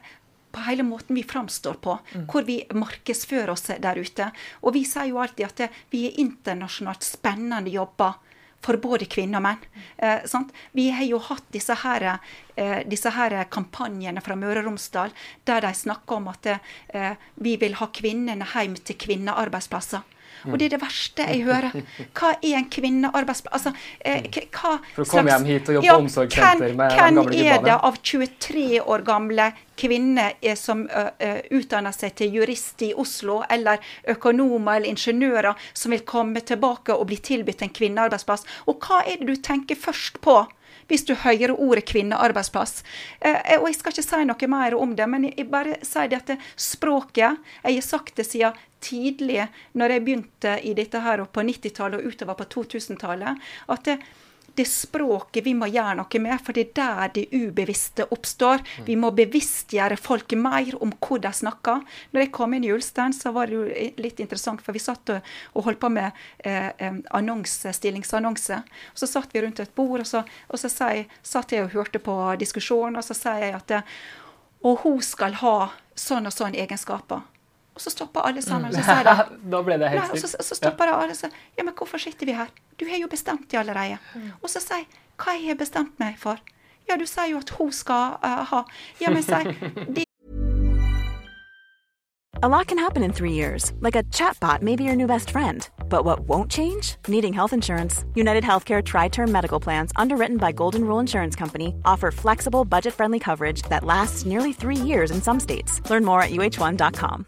på hele måten vi framstår på, hvor vi markedsfører oss der ute. Og vi sier jo alltid at det, vi er internasjonalt spennende jobber for både kvinner og menn. Eh? Vi har jo hatt disse her, eh, disse her kampanjene fra Møre og Romsdal der de snakker om at eh, vi vil ha kvinnene hjem til kvinnearbeidsplasser. Og det er det verste jeg hører. Hva er en kvinnearbeidsplass? Altså, eh, hva For å komme hjem hit og jobbe på omsorgssenter med hvem gamle er det av 23 år gamle kvinner eh, som uh, uh, utdanner seg til jurist i Oslo, eller økonomer eller ingeniører, som vil komme tilbake og bli tilbudt en kvinnearbeidsplass? Og hva er det du tenker først på? Hvis du hører ordet kvinnearbeidsplass. Eh, og Jeg skal ikke si noe mer om det, men jeg bare sier det at språket Jeg har sagt det siden tidlig, når jeg begynte i dette her på 90-tallet og utover på 2000-tallet, at det, det språket vi må gjøre noe med, for det er der det ubevisste oppstår. Vi må bevisstgjøre folk mer om hvor de snakker. Når jeg kom inn i Ulstein, så var det jo litt interessant, for vi satt og, og holdt på med eh, annonse, stillingsannonse. Så satt vi rundt et bord, og så, og så jeg, satt jeg og hørte på diskusjonen, og så sier jeg at det, Og hun skal ha sånn og sånn egenskaper. Og så stopper alle sammen. og så sier de da ble det helt og så, så stoppa ja. alle og sa Ja, men hvorfor sitter vi her? Du har jo bestemt det allerede. Og så sier jeg Hva jeg har bestemt meg for? Ja, du sier jo at hun skal uh, ha Ja, men sier det A lot can happen in three years, like a chatbot may be your new best friend. But what won't change? Needing health insurance. United Healthcare Tri Term Medical Plans, underwritten by Golden Rule Insurance Company, offer flexible, budget friendly coverage that lasts nearly three years in some states. Learn more at uh1.com.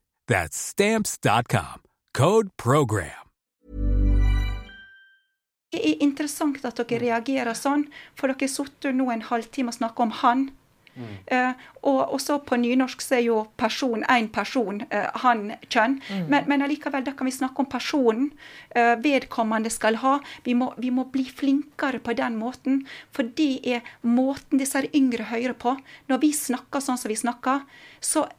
That's Stamps.com. Code PROGRAM. Det er interessant at dere reagerer sånn, for dere har sittet nå en halvtime og snakket om han. Mm. Uh, og, så på nynorsk så er jo person én person, uh, han kjønn. Mm. Men, men allikevel, da kan vi snakke om personen uh, vedkommende skal ha. Vi må, vi må bli flinkere på den måten, for det er måten disse yngre hører på. Når vi snakker sånn som vi snakker, så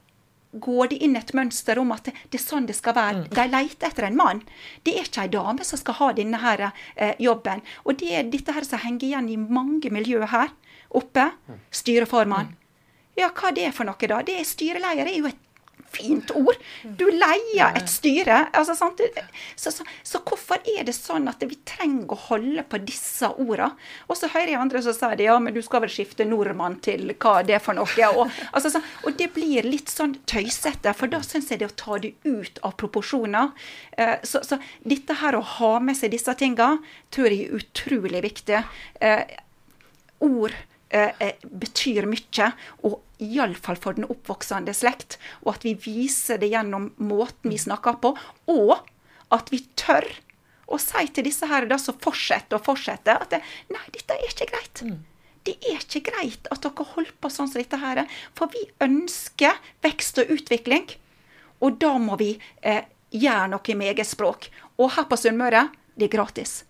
går de inn et mønster om at det, er sånn det skal være. De leter etter en mann. Det er ikke ei dame som skal ha denne her, eh, jobben. Og det er dette her som henger igjen i mange miljøer her oppe. Styreformann. Ja, hva det er for noe, da? Det er Styreleder er jo et fint ord. Du leier et styre. Altså, sant? Så, så, så hvorfor er det sånn at vi trenger å holde på disse ordene? Og så hører jeg andre som sier det, ja, men du skal vel skifte nordmann til hva det er for noe. Og, altså, så, og det blir litt sånn tøysete, for da syns jeg det å ta det ut av proporsjoner. Eh, så, så dette her å ha med seg disse tingene tror jeg er utrolig viktig. Eh, ord eh, eh, betyr mye, og iallfall for den oppvoksende slekt. Og at vi viser det gjennom måten vi snakker på, og at vi tør å si til disse her da som fortsetter og fortsetter, at det, nei, dette er ikke greit. Det er ikke greit at dere holder på sånn som dette her. For vi ønsker vekst og utvikling. Og da må vi eh, gjøre noe med eget språk. Og her på Sunnmøre, det er gratis.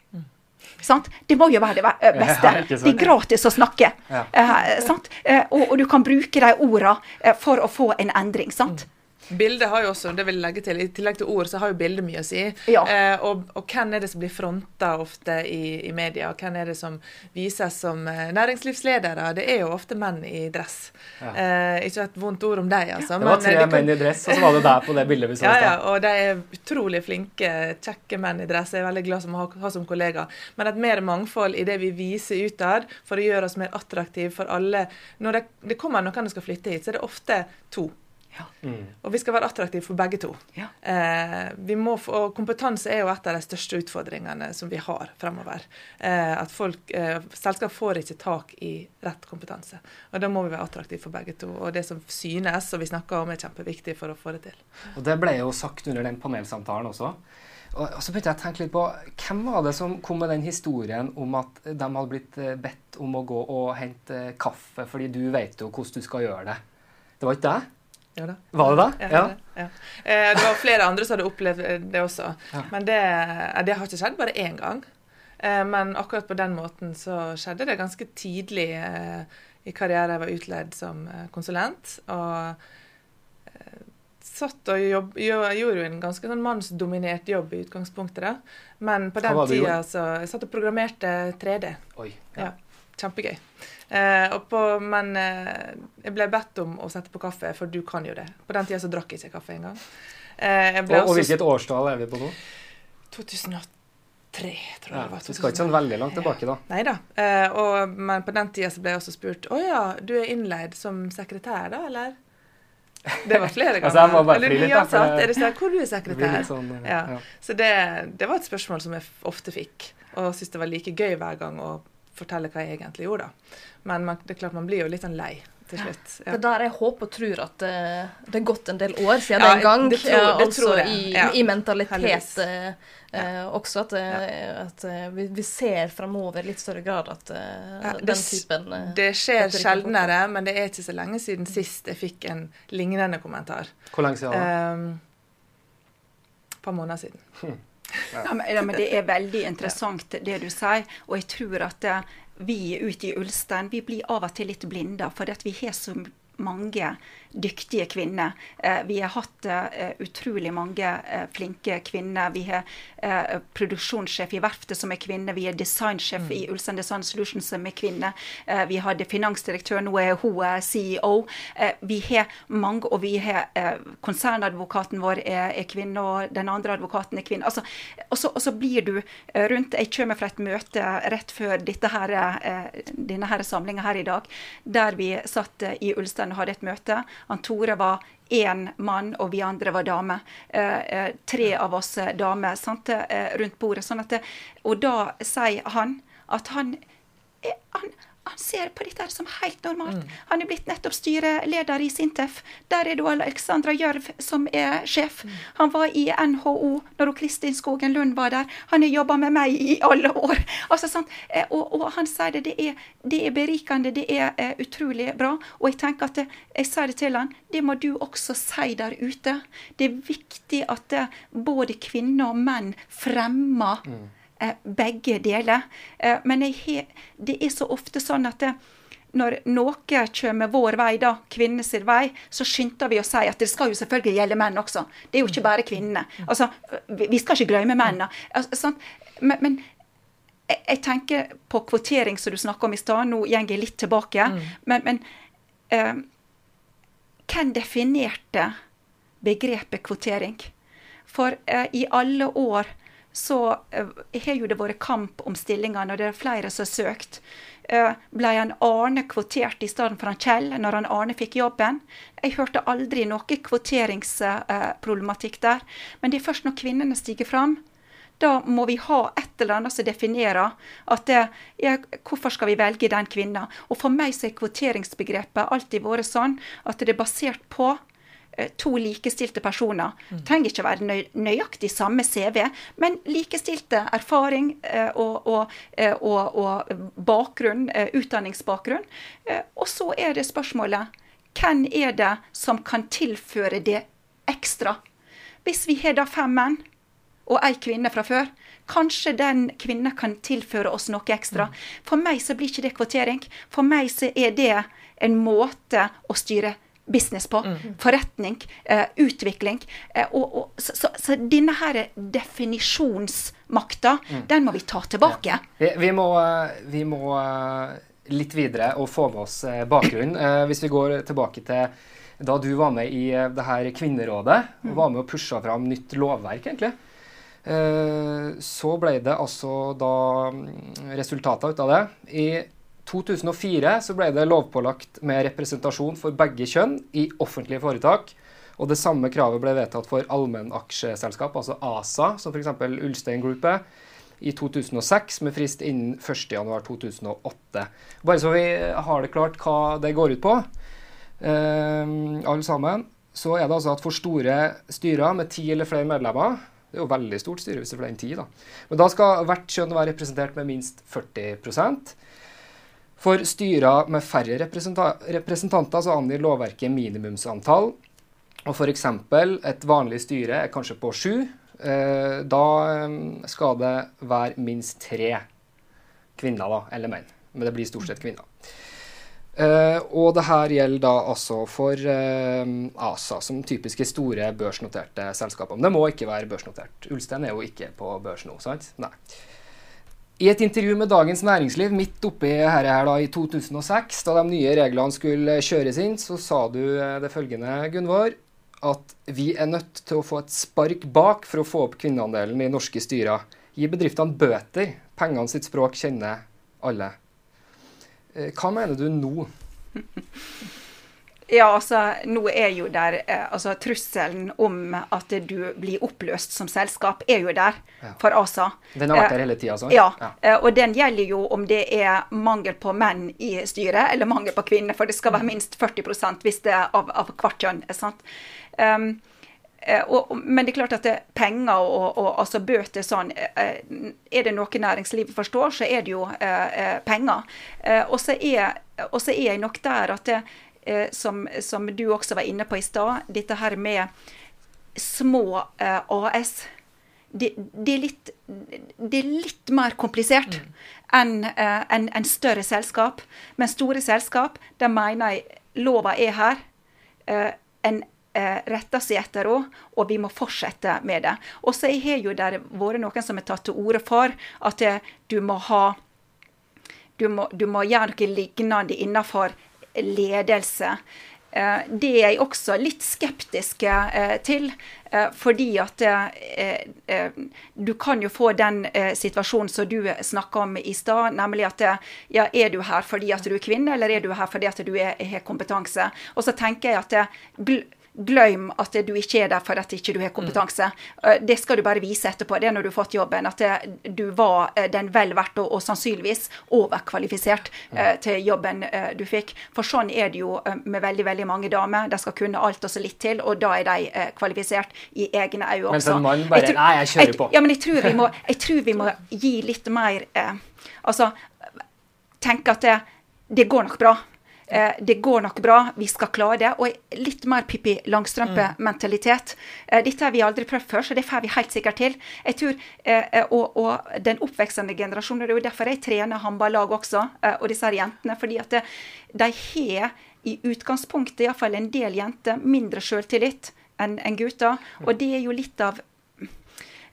Sant? Det må jo være det beste. Ja, det er gratis å snakke. Ja. Eh, sant? Eh, og, og du kan bruke de ordene eh, for å få en endring. sant? Bildet har jo også, det vil jeg legge til, I tillegg til ord, så har jo bildet mye å si. Ja. Eh, og, og hvem er det som blir fronta ofte i, i media? og Hvem er det som vises som eh, næringslivsledere? Det er jo ofte menn i dress. Ja. Eh, ikke et vondt ord om deg, altså. Det var men, tre eh, det kan- menn i dress, og så var det der på det bildet vi så ja, stad. ja, ja, og de er utrolig flinke, kjekke menn i dress. Jeg er veldig glad som å ha, ha som kollega. Men et mer mangfold i det vi viser utad, for å gjøre oss mer attraktive for alle. Når det, det kommer noen som skal flytte hit, så er det ofte to. Mm. Og vi skal være attraktive for begge to. Eh, vi må få, og kompetanse er jo et av de største utfordringene som vi har fremover. Eh, at folk, eh, Selskap får ikke tak i rett kompetanse. Og Da må vi være attraktive for begge to. Og det som synes og vi snakker om, er kjempeviktig for å få det til. Og det ble jo sagt under den panelsamtalen også. Og og så begynte jeg å tenke litt på hvem var det som kom med den historien om at de hadde blitt eh, bedt om å gå og hente kaffe, fordi du vet jo hvordan du skal gjøre det. Det var ikke deg? Ja da. Var det det? Ja, Ja. det, ja. Eh, det var flere andre som hadde opplevd eh, det også. Ja. Men det, eh, det har ikke skjedd bare én gang. Men akkurat på den måten så skjedde det ganske tidlig i karrieren. Jeg var utleid som konsulent. Og satt og jobb, gjorde jo en ganske sånn mannsdominert jobb i utgangspunktet. da. Men på den tida så jeg satt og programmerte 3D. Oi. Ja. Kjempegøy. Eh, på, men eh, jeg ble bedt om å sette på kaffe, for du kan jo det. På den tida så drakk jeg ikke kaffe engang. Eh, Og, og hvilket årstall er vi på nå? 2003, tror jeg Ja, det var. vi skal ikke sånn veldig langt tilbake, da. Nei da. Eh, og, men på den tida så ble jeg også spurt Å ja, du er innleid som sekretær, da, eller? Det var flere ganger. Altså, eller nyansatt. Er det sånn, hvor du er sekretær? sånn, ja. ja. Så det, det var et spørsmål som jeg ofte fikk, og syntes det var like gøy hver gang å fortelle hva jeg egentlig gjorde. da. Men man, det er klart man blir jo litt sånn lei til slutt. Det er der jeg håper og tror at eh, det er gått en del år siden Ja, den gang. det tror- ja, det altså tror jeg. i, Ja. i mentalitet eh, eh, også. At, eh, at vi, vi ser fremover i litt større grad at Ja, den det, typen det skjer er sjeldnere, men det er ikke så lenge siden sist jeg fikk en lignende kommentar. Hvor lenge siden? Et Um, par måneder siden. Ja, men, ja, men Det er veldig interessant det du sier. Og jeg tror at eh, vi ute i Ulstein vi blir av og til litt blinde. For at vi har så mange dyktige kvinner. Eh, vi har hatt eh, utrolig mange eh, flinke kvinner. Vi har produksjonssjef i verftet som er kvinne. Vi har designsjef mm. i Ulstein Design Solutions som er kvinne. vi hadde finansdirektør, nå er hun CEO. vi har mange, og vi har konsernadvokaten vår er, kvinne, og den andre advokaten er kvinne. Altså, og, så, blir du rundt Jeg kommer fra et møte rett før her, denne her samlinga her i dag, der vi satt i Ulstein og hadde et møte. Han Tore var én mann, og vi andre var damer. Eh, eh, tre av oss eh, damer sant, eh, rundt bordet. Sånn at, og da sier han at han, han han ser på dette som helt normalt. Mm. Han er blitt nettopp styreleder i Sintef. Der er det Alexandra Gjørv som er sjef. Mm. Han var i NHO når Kristin Skogen Lund var der. Han har jobba med meg i alle år. Altså, sånn, og, og, han sier det, det er, det er berikende, det er uh, utrolig bra. Og jeg tenker at det, jeg sier det til han, det må du også si der ute. Det er viktig at uh, både kvinner og menn fremmer mm Eh, begge deler. Eh, men jeg, det er så ofte sånn at det, når noe kommer vår vei, da, kvinnenes vei, så skynder vi å si at det skal jo selvfølgelig gjelde menn også. Det er jo ikke bare kvinnene. Altså, vi skal ikke glemme mennene. Altså. Men, men jeg tenker på kvotering som du snakka om i stad. Nå går jeg litt tilbake. Mm. Men, men eh, hvem definerte begrepet kvotering? For eh, i alle år så uh, har jo det vært kamp om stillingene, og det er flere som har søkt. Uh, ble han Arne kvotert i stedet for han Kjell når han Arne fikk jobben? Jeg hørte aldri noe kvoteringsproblematikk uh, der. Men det er først når kvinnene stiger fram, da må vi ha et eller annet som definerer at det, ja, hvorfor skal vi velge den kvinna. Og for meg så er kvoteringsbegrepet alltid vært sånn at det er basert på Eh, to likestilte personer. Mm. Trenger ikke være nøy nøyaktig samme CV, men likestilte erfaring eh, og, og, eh, og, og, bakgrunn, utdanningsbakgrunn. Og så er det spørsmålet hvem er det som kan tilføre det ekstra? Hvis vi har da fem menn og ei kvinne fra før, kanskje den kvinnen kan tilføre oss noe ekstra. Mm. For meg så blir ikke det kvotering. For meg så er det en måte å styre business på. Mm. Forretning. eh, utvikling. Eh, og, og, så, så, så, denne her definisjonsmakta, mm. den må vi ta tilbake. Ja. Vi, vi, må, vi, må, litt videre og få med oss bakgrunnen. Uh, hvis vi går tilbake til da du var med i det her Kvinnerådet og mm. var med og pusha fram nytt lovverk, egentlig. Så ble det altså da mm, resultater ut av det. I 2004 så ble det lovpålagt med representasjon for begge kjønn i offentlige foretak. Og det samme kravet ble vedtatt for allmennaksjeselskap, altså ASA, som f.eks. Ulstein Groupet, i 2006 med frist innen 1.1.2008. Bare så vi har det klart hva det går ut på, eh, alle sammen, så er det altså at for store styrer med ti eller flere medlemmer det er jo veldig stort styre hvis det er flere enn ti. da. Men da skal hvert kjønn være representert med minst 40 for styrer med færre representanter så angir lovverket minimumsantall. Og f.eks. et vanlig styre er kanskje på sju. Eh, da eh, skal det være minst tre kvinner da, eller menn. Men det blir stort sett kvinner. Uh, og det her gjelder da altså for ASA, som typiske store børsnoterte selskaper. Men det må ikke være børsnotert. Ulstein er jo ikke på børs nå, sant? Nei. I et intervju med Dagens Næringsliv midt oppi her, her da, i 2006, da de nye reglene skulle kjøres inn, så sa du eh, det følgende, Gunvor, at vi er nødt til å få et spark bak for å få opp kvinneandelen i norske styrer. Gi bedriftene bøter. Pengene sitt språk kjenner alle. Eh, hva mener du nå? Ja, altså, nå er jo der eh, altså Trusselen om at du blir oppløst som selskap, er jo der ja. for ASA. Den har vært der hele tida, altså? Ja. ja. Eh, og den gjelder jo om det er mangel på menn i styret, eller mangel på kvinner. For det skal være mm. minst 40 hvis det er av, av hvert kjønn. sant? Um, og, men det er klart at det, penger og, og altså bøter sånn Er det noe næringslivet forstår, så er det jo eh, penger. Eh, og så er, er, jeg nok der at det, eh, som, som, du også var inne på i stad, dette her med små eh, AS. Det, det, er det, er litt, mer komplisert mm. enn eh, en, en større selskap. Men store selskap, der mener jeg lova er her. Eh, en eh, retter seg etter henne, og vi må fortsette med det. Og så har jo der vært noen som har tatt til orde for at du må ha du må, du må gjøre noe lignende innenfor ledelse. Eh, det er jeg også litt skeptisk eh, til. eh, Fordi at du kan jo få den situasjonen som du snakka om i stad, nemlig at ja, er du her fordi at du er kvinne, eller er du her fordi at du har kompetanse? Og så tenker jeg at gl Glem at du ikke er der for at ikke du har kompetanse. Mm. Det skal du bare vise etterpå. Det er når du har fått jobben, at eh, du var eh, den vel verdt og, og sannsynligvis overkvalifisert mm. til jobben eh, du fikk. For sånn er det jo eh, med veldig veldig mange damer. De skal kunne alt og så litt til, og da er de eh, kvalifisert i egne øyne også. en mann bare, tror- «Nei, jeg kjører på». Ja, men jeg tror vi må, jeg tror vi må gi litt mer eh, Altså tenke at det, det går nok bra. Eh, det går nok bra, vi skal klare det. Og litt mer Pippi Langstrømpe-mentalitet. Eh, dette har vi aldri prøvd før, så det får vi helt sikkert til. Jeg tror, eh, eh, og, og den oppvekstende generasjonen, det er jo derfor jeg trener håndballag også, eh, og disse her jentene. fordi at det, de har i utgangspunktet, iallfall en del jenter, mindre sjøltillit enn enn gutter. Og det er jo litt av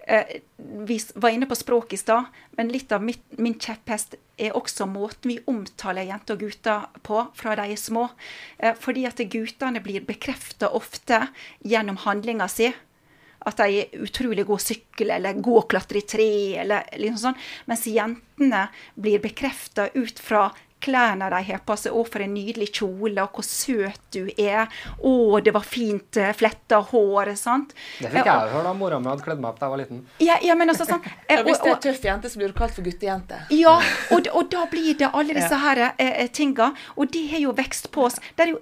eh, Vi var inne på språk i stad, men litt av mitt, min kjepphest er også måten vi omtaler jenter og gutter på fra de er små. Eh, fordi at guttene blir bekrefta ofte gjennom handlinga si. At de er utrolig gode sykle eller gode klatre i tre, eller liksom sånn. Mens jentene blir bekrefta ut fra klærne de har på seg. 'Å, for en nydelig kjole', og 'hvor søt du er'. 'Å, det var fint eh, fletta hår'. sant? Det fikk jeg og- jeg høre da mora mi hadde kledd meg opp da jeg var liten. Ja, ja, men altså sånn eh, Ja, hvis og- det er og- tøff jente, så blir du kalt for guttejente. ja, og, og da blir det alle disse her eh, tinga. Og det har jo vekst på oss. Det er jo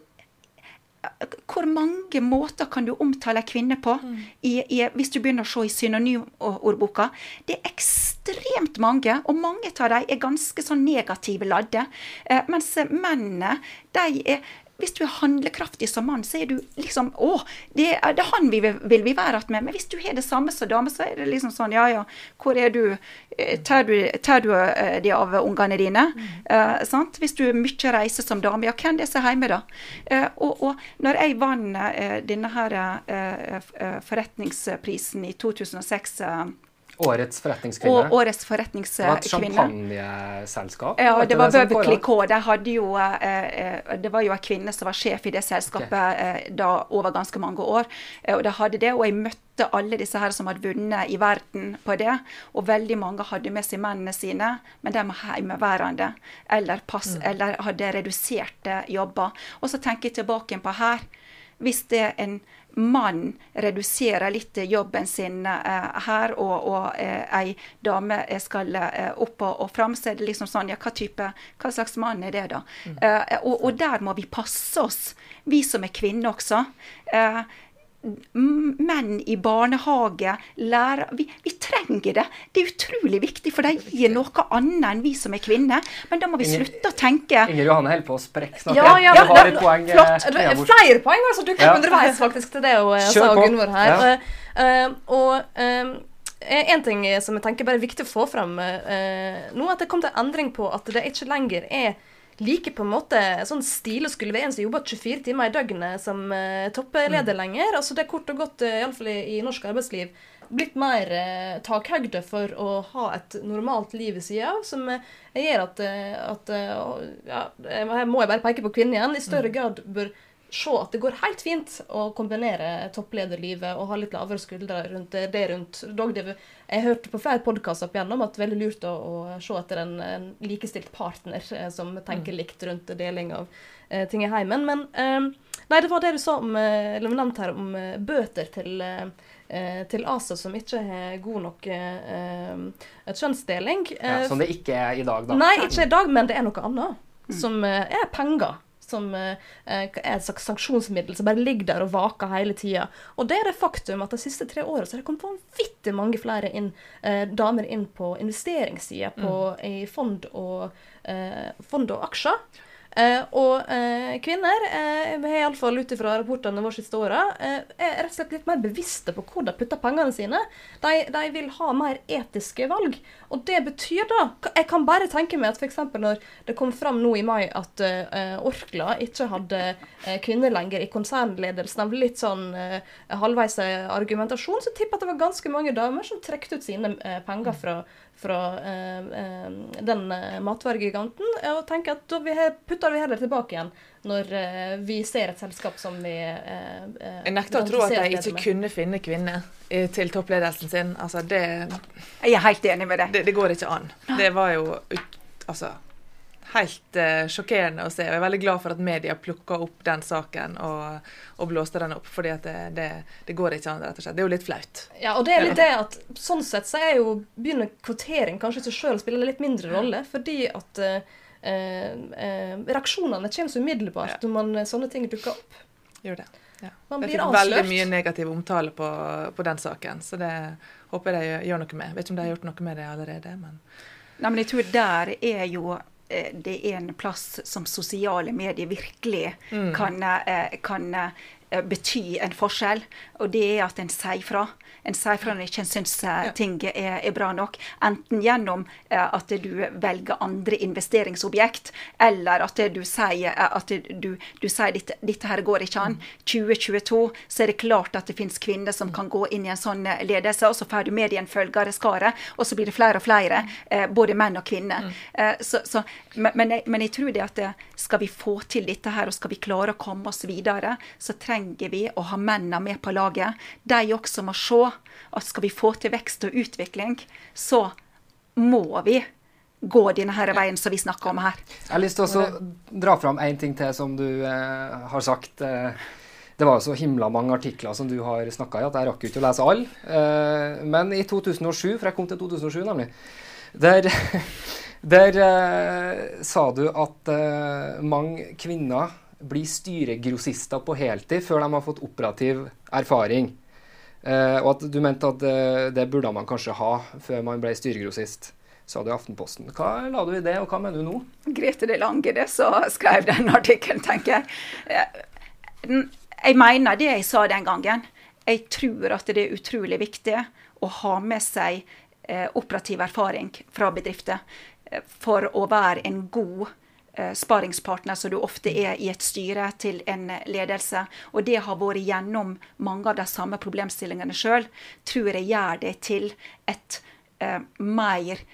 hvor mange måter kan du omtale ei kvinne på i, i, hvis du begynner å se i synonymordboka? Det er ekstremt mange, og mange av dem er ganske sånn negative ladde. Eh, mens mennene, de er hvis du er handlekraftig som mann, så er du liksom Å, det er, det er han vi vil, vil vi være att med. Men hvis du har det samme som dame, så er det liksom sånn Ja, ja, hvor er du? Eh, Tar du, tar du eh, de av ungene dine? Eh, sant? Hvis du er mye reiser som dame, ja, hvem er det som er hjemme, da? Eh, og, og når jeg vant eh, denne her forretningsprisen i 2006 eh, Årets forretningskvinne. og årets det var et forretningskvinne champagneselskap. ja, det var kåret? Clicquot. Jo eh, eh, Det var jo ei kvinne som var sjef i det selskapet okay. da over ganske mange år. Eh, og de hadde det, og jeg møtte alle disse her som hadde vunnet i verden på det. Og veldig mange hadde med seg mennene sine, men de var hjemmeværende. Eller, pass, eller hadde reduserte jobber. Og så tenker jeg tilbake på her. Hvis det er en mann reduserer litt jobben sin eh, her, og, og eh, ei dame skal eh, opp og, og fram, så er det liksom sånn Ja, hva type Hva slags mann er det, da? Eh, og, og der må vi passe oss, vi som er kvinner også. Menn i barnehage, lærer vi, vi trenger det. Det er utrolig viktig, for de gir noe annet enn vi som er kvinner. Men da må vi slutte å tenke Inger Johanne holder på å sprekke snart. Ja, ja, det men- var litt poeng. Flott. Det er flere poeng altså, du kan Ja. underveis faktisk til det hun eh, sa. Gunvor her. Ja. Eh, og um, en ting som jeg tenker bare er viktig å få fram uh, nå, at det kom til en endring på at det ikke lenger er like på en måte sånn stil å skulle være en som jobber 24 timer i døgnet som uh, toppleder Mm. lenger. Altså Det er kort og godt, uh, iallfall i, i norsk arbeidsliv, blitt mer uh, takhøyde for å ha et normalt liv ved sida av, som uh, gjør at, eh, at eh, ja, Her må jeg bare peke på kvinnen igjen. I større grad bør se at det går helt fint å kombinere topplederlivet og ha litt lavere skuldre rundt det, rundt dog det, Jeg hørte på flere podkaster opp igjennom at det er veldig lurt å, å se etter en, en likestilt partner eh, som tenker likt rundt deling av eh, ting i heimen. Men eh, nei, det var det du sa om, eh, eller nevnte her om eh, bøter til eh, til ASA som ikke har god nok eh, eh, kjønnsdeling. Ja, som det ikke er i dag, da. Nei, ikke i dag, men det er noe annet. Som eh, er penger. Som eh, er et slags sanksjonsmiddel som bare ligger der og vaker hele tida. Og det er det faktum at de siste tre åra har det kommet vanvittig mange flere inn, eh, damer inn på investeringssida på, i fond og, eh, fond og aksjer. Eh, og eh, kvinner eh, har iallfall ut ifra rapportene våre siste åra eh, er rett og slett litt mer bevisste på hvor de putter pengene sine. De, de, vil ha mer etiske valg. Og det betyr da Jeg kan bare tenke meg at f.eks. når det kom fram nå i mai at Orkla ikke hadde kvinner lenger i konsernledelsen av litt sånn halvveis argumentasjon, så tipper jeg at det var ganske mange damer som trekte ut sine penger fra fra eh, eh, den eh, matvaregiganten. Og tenker at da vi putter vi heller tilbake igjen når eh, vi ser et selskap som vi eh, eh, Jeg nekter å tro at de ikke kunne finne kvinner til toppledelsen sin. Altså, det Jeg er helt enig med deg. Det, det går ikke an. Det var jo altså helt uh, sjokkerende å se. og Jeg er veldig glad for at media plukka opp den saken og, og blåste den opp. fordi det, det, det, går ikke an, rett og slett. Det er jo litt flaut. Ja, og det er litt det at sånn sett så er jo begynner kvotering kanskje til sjøl å spille en litt mindre rolle. Fordi at uh, uh, reaksjonene kommer så umiddelbart når man, sånne ting dukker opp. Gjør det. Ja. Man blir avslørt. veldig mye negativ omtale på, på, den saken, så det håper jeg de gjør noe med. Vet ikke om de har gjort noe med det allerede, men Nei, men jeg tror der er jo det er en plass som sosiale medier virkelig mm. kan, eh, kan, eh, bety en forskjell. Og det er at en sier fra en sier fra når en ikke syns eh, ting er, er, bra nok. Enten gjennom eh, at du velger andre investeringsobjekt, eller at du sier eh, at du, du sier dette, dette her går ikke an. 2022 mm. så er det klart at det finnes kvinner som kan gå inn i en sånn ledelse, og så får du medienfølgere skaret, og så blir det flere og flere, både menn og kvinner. Mm. Så, så, men, jeg, men, jeg, tror det at skal vi få til dette her, og skal vi klare å komme oss videre, så trenger vi å ha mennene med på laget. De også må se at skal vi få til vekst og utvikling, så må vi gå denne her veien som vi snakker om her. Jeg har lyst til å dra fram én ting til som du eh, har sagt. Eh, det var jo så himla mange artikler som du har snakka i, at jeg rakk ikke å lese alle. Eh, men i 2007, for jeg kom til 2007 nemlig, der, der eh, sa du at eh, mange kvinner blir styregrossister på heltid før de har fått operativ erfaring. Eh, og at du mente at eh, det burde man kanskje ha før man ble styregrossist, sa du i Aftenposten. Hva la du i det, og hva mener du nå? Grete de Lange det som skrev den artikkelen, tenker jeg. Uh, jeg mener det jeg sa den gangen. Jeg tror at det er utrolig viktig å ha med seg operativ erfaring fra bedrifter for å være en god Eh, sparingspartner som du ofte er i et styre til en ledelse. Og det har vært gjennom mange av de samme problemstillingene sjøl, tror jeg gjør det til et eh, mer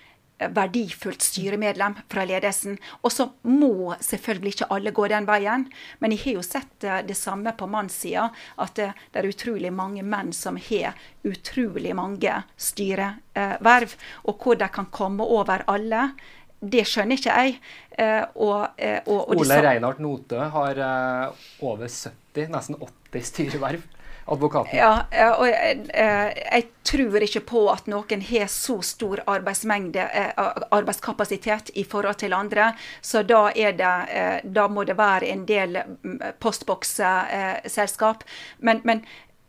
verdifullt styremedlem fra ledelsen. Og så må selvfølgelig ikke alle gå den veien, men jeg har jo sett eh, det samme på mannssida. At det, er utrolig mange menn som har utrolig mange styreverv. Og hvor de kan komme over alle det skjønner ikke jeg. Eh, og, eh, og, og Ole Reinhardt Notø har eh, over 70, nesten 80 styreverv. Advokaten. Ja, og jeg, jeg, tror ikke på at noen har så stor arbeidsmengde, arbeidskapasitet i forhold til andre. Så da, det, da må det være en del postbokseselskap. Men, men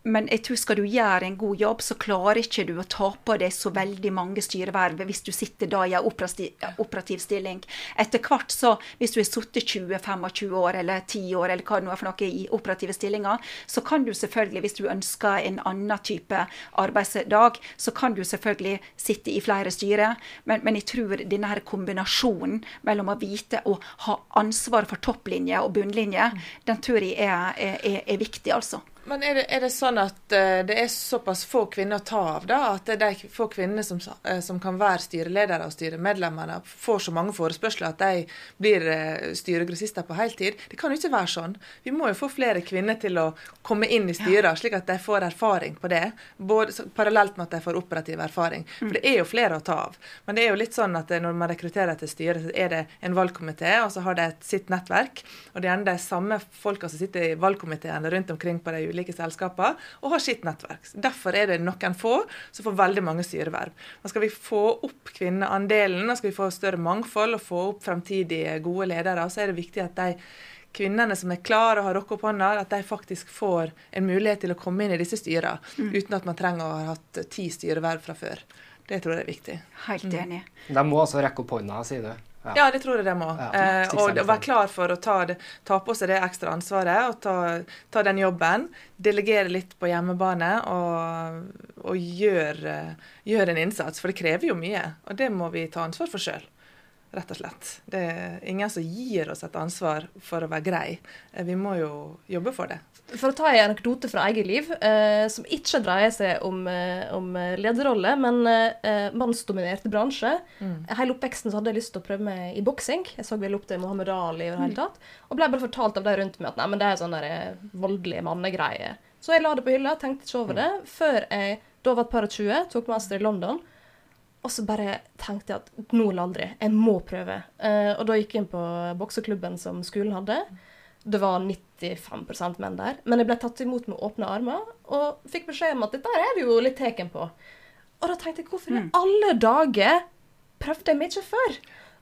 men jeg tror skal du gjøre en god jobb, så klarer ikke du å ta på deg så veldig mange styreverv hvis du sitter da i en operativ, stilling. Etter hvert så, hvis du har sittet 20-25 år eller 10 år eller hva det nå er for noe i operative stillinger, så kan du selvfølgelig, hvis du ønsker en annen type arbeidsdag, så kan du selvfølgelig sitte i flere styrer. Men, men jeg tror denne her kombinasjonen mellom å vite og ha ansvar for topplinje og bunnlinje, den tror jeg er, er, er viktig, altså. Men er det, er det, sånn at uh, det er såpass få kvinner å ta av, da? At det er de få kvinnene som, uh, som kan være styreledere og styremedlemmene, får så mange forespørsler at de blir uh, styregrossister på heltid? Det kan jo ikke være sånn. Vi må jo få flere kvinner til å komme inn i styrer, slik at de får erfaring på det. Både, parallelt med at de får operativ erfaring. For det er jo flere å ta av. Men det er jo litt sånn at når man rekrutterer til styret, så er det en valgkomité, og så har de sitt nettverk. Og det er gjerne de samme folka som sitter i valgkomiteene rundt omkring på de ulike selskaper og har sitt nettverk. Derfor er det noen få som får veldig mange styreverv. Nå skal vi få opp kvinneandelen, og skal vi få større mangfold og få opp fremtidige gode ledere, så er det viktig at de kvinnene som er klare og har rocka opp hånda, at de faktisk får en mulighet til å komme inn i disse styrene, mm. uten at man trenger å ha hatt ti styreverv fra før. Det tror jeg er viktig. Helt mm. enig. Mm. De må altså rekke opp hånda, sier du? Ja, det tror jeg det må. Eh, og være klar for å ta, det, ta på seg det ekstra ansvaret og ta, ta den jobben. Delegere litt på hjemmebane og, og gjøre gjør en innsats. For det krever jo mye, og det må vi ta ansvar for sjøl. Rett og slett. Det er ingen som gir oss et ansvar for å være grei. Eh, Vi må jo jobbe for det. For å ta en anekdote fra eget liv, eh, som ikke dreier seg om, eh, om eh, lederrolle, men eh, mannsdominerte bransje. Mm. Hele oppveksten så hadde jeg lyst til å prøve meg i boksing. Jeg så vel opp til Mohammed Ali og det hele tatt. Og ble bare fortalt av de rundt meg at nei, men det er sånn voldelige mannegreier. Så jeg la det på hylla, tenkte ikke over det, før jeg da var et par og 20, tok master i London. Og så bare tenkte jeg at nå eller aldri, jeg må prøve. Eh, og da gikk jeg inn på bokseklubben som skolen hadde. Det var 95% menn der. Men jeg ble tatt imot med åpne armer og fikk beskjed om at dette er det jo litt teken på. Og da tenkte jeg hvorfor i alle dager prøvde jeg meg ikke før?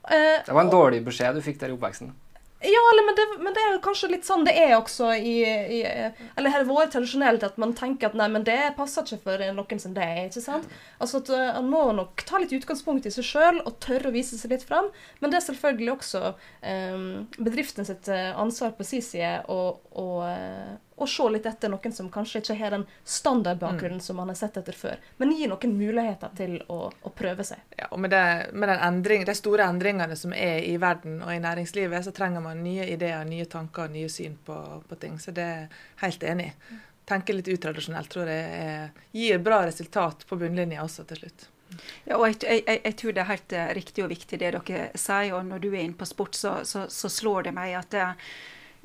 Eh, Det var en dårlig beskjed du fikk der i oppveksten. Ja, eller, men, det, men det er jo kanskje litt sånn det er også i, i Eller har vært tradisjonelt at man tenker at nei, men det passer ikke for noen som det er. ikke sant? Altså at uh, Man må nok ta litt utgangspunkt i seg sjøl og tørre å vise seg litt fram. Men det er selvfølgelig også um, bedriften sitt uh, ansvar på sin side å, å, å se litt etter noen som kanskje ikke har den standardbakgrunnen som man har sett etter før. Men gi noen muligheter til å, å prøve seg. Ja, og med, det, med den endring, de store endringene som er i verden og i næringslivet, så trenger man nye ideer, nye tanker og nye syn på, på ting. Så det er jeg helt enig i. Tenke litt utradisjonelt tror jeg er, gir bra resultat på bunnlinja også til slutt. Ja, og jeg, jeg, jeg, tror det er helt eh, riktig og viktig det dere sier. og Når du er inne på sport, så, så, så slår det meg at det,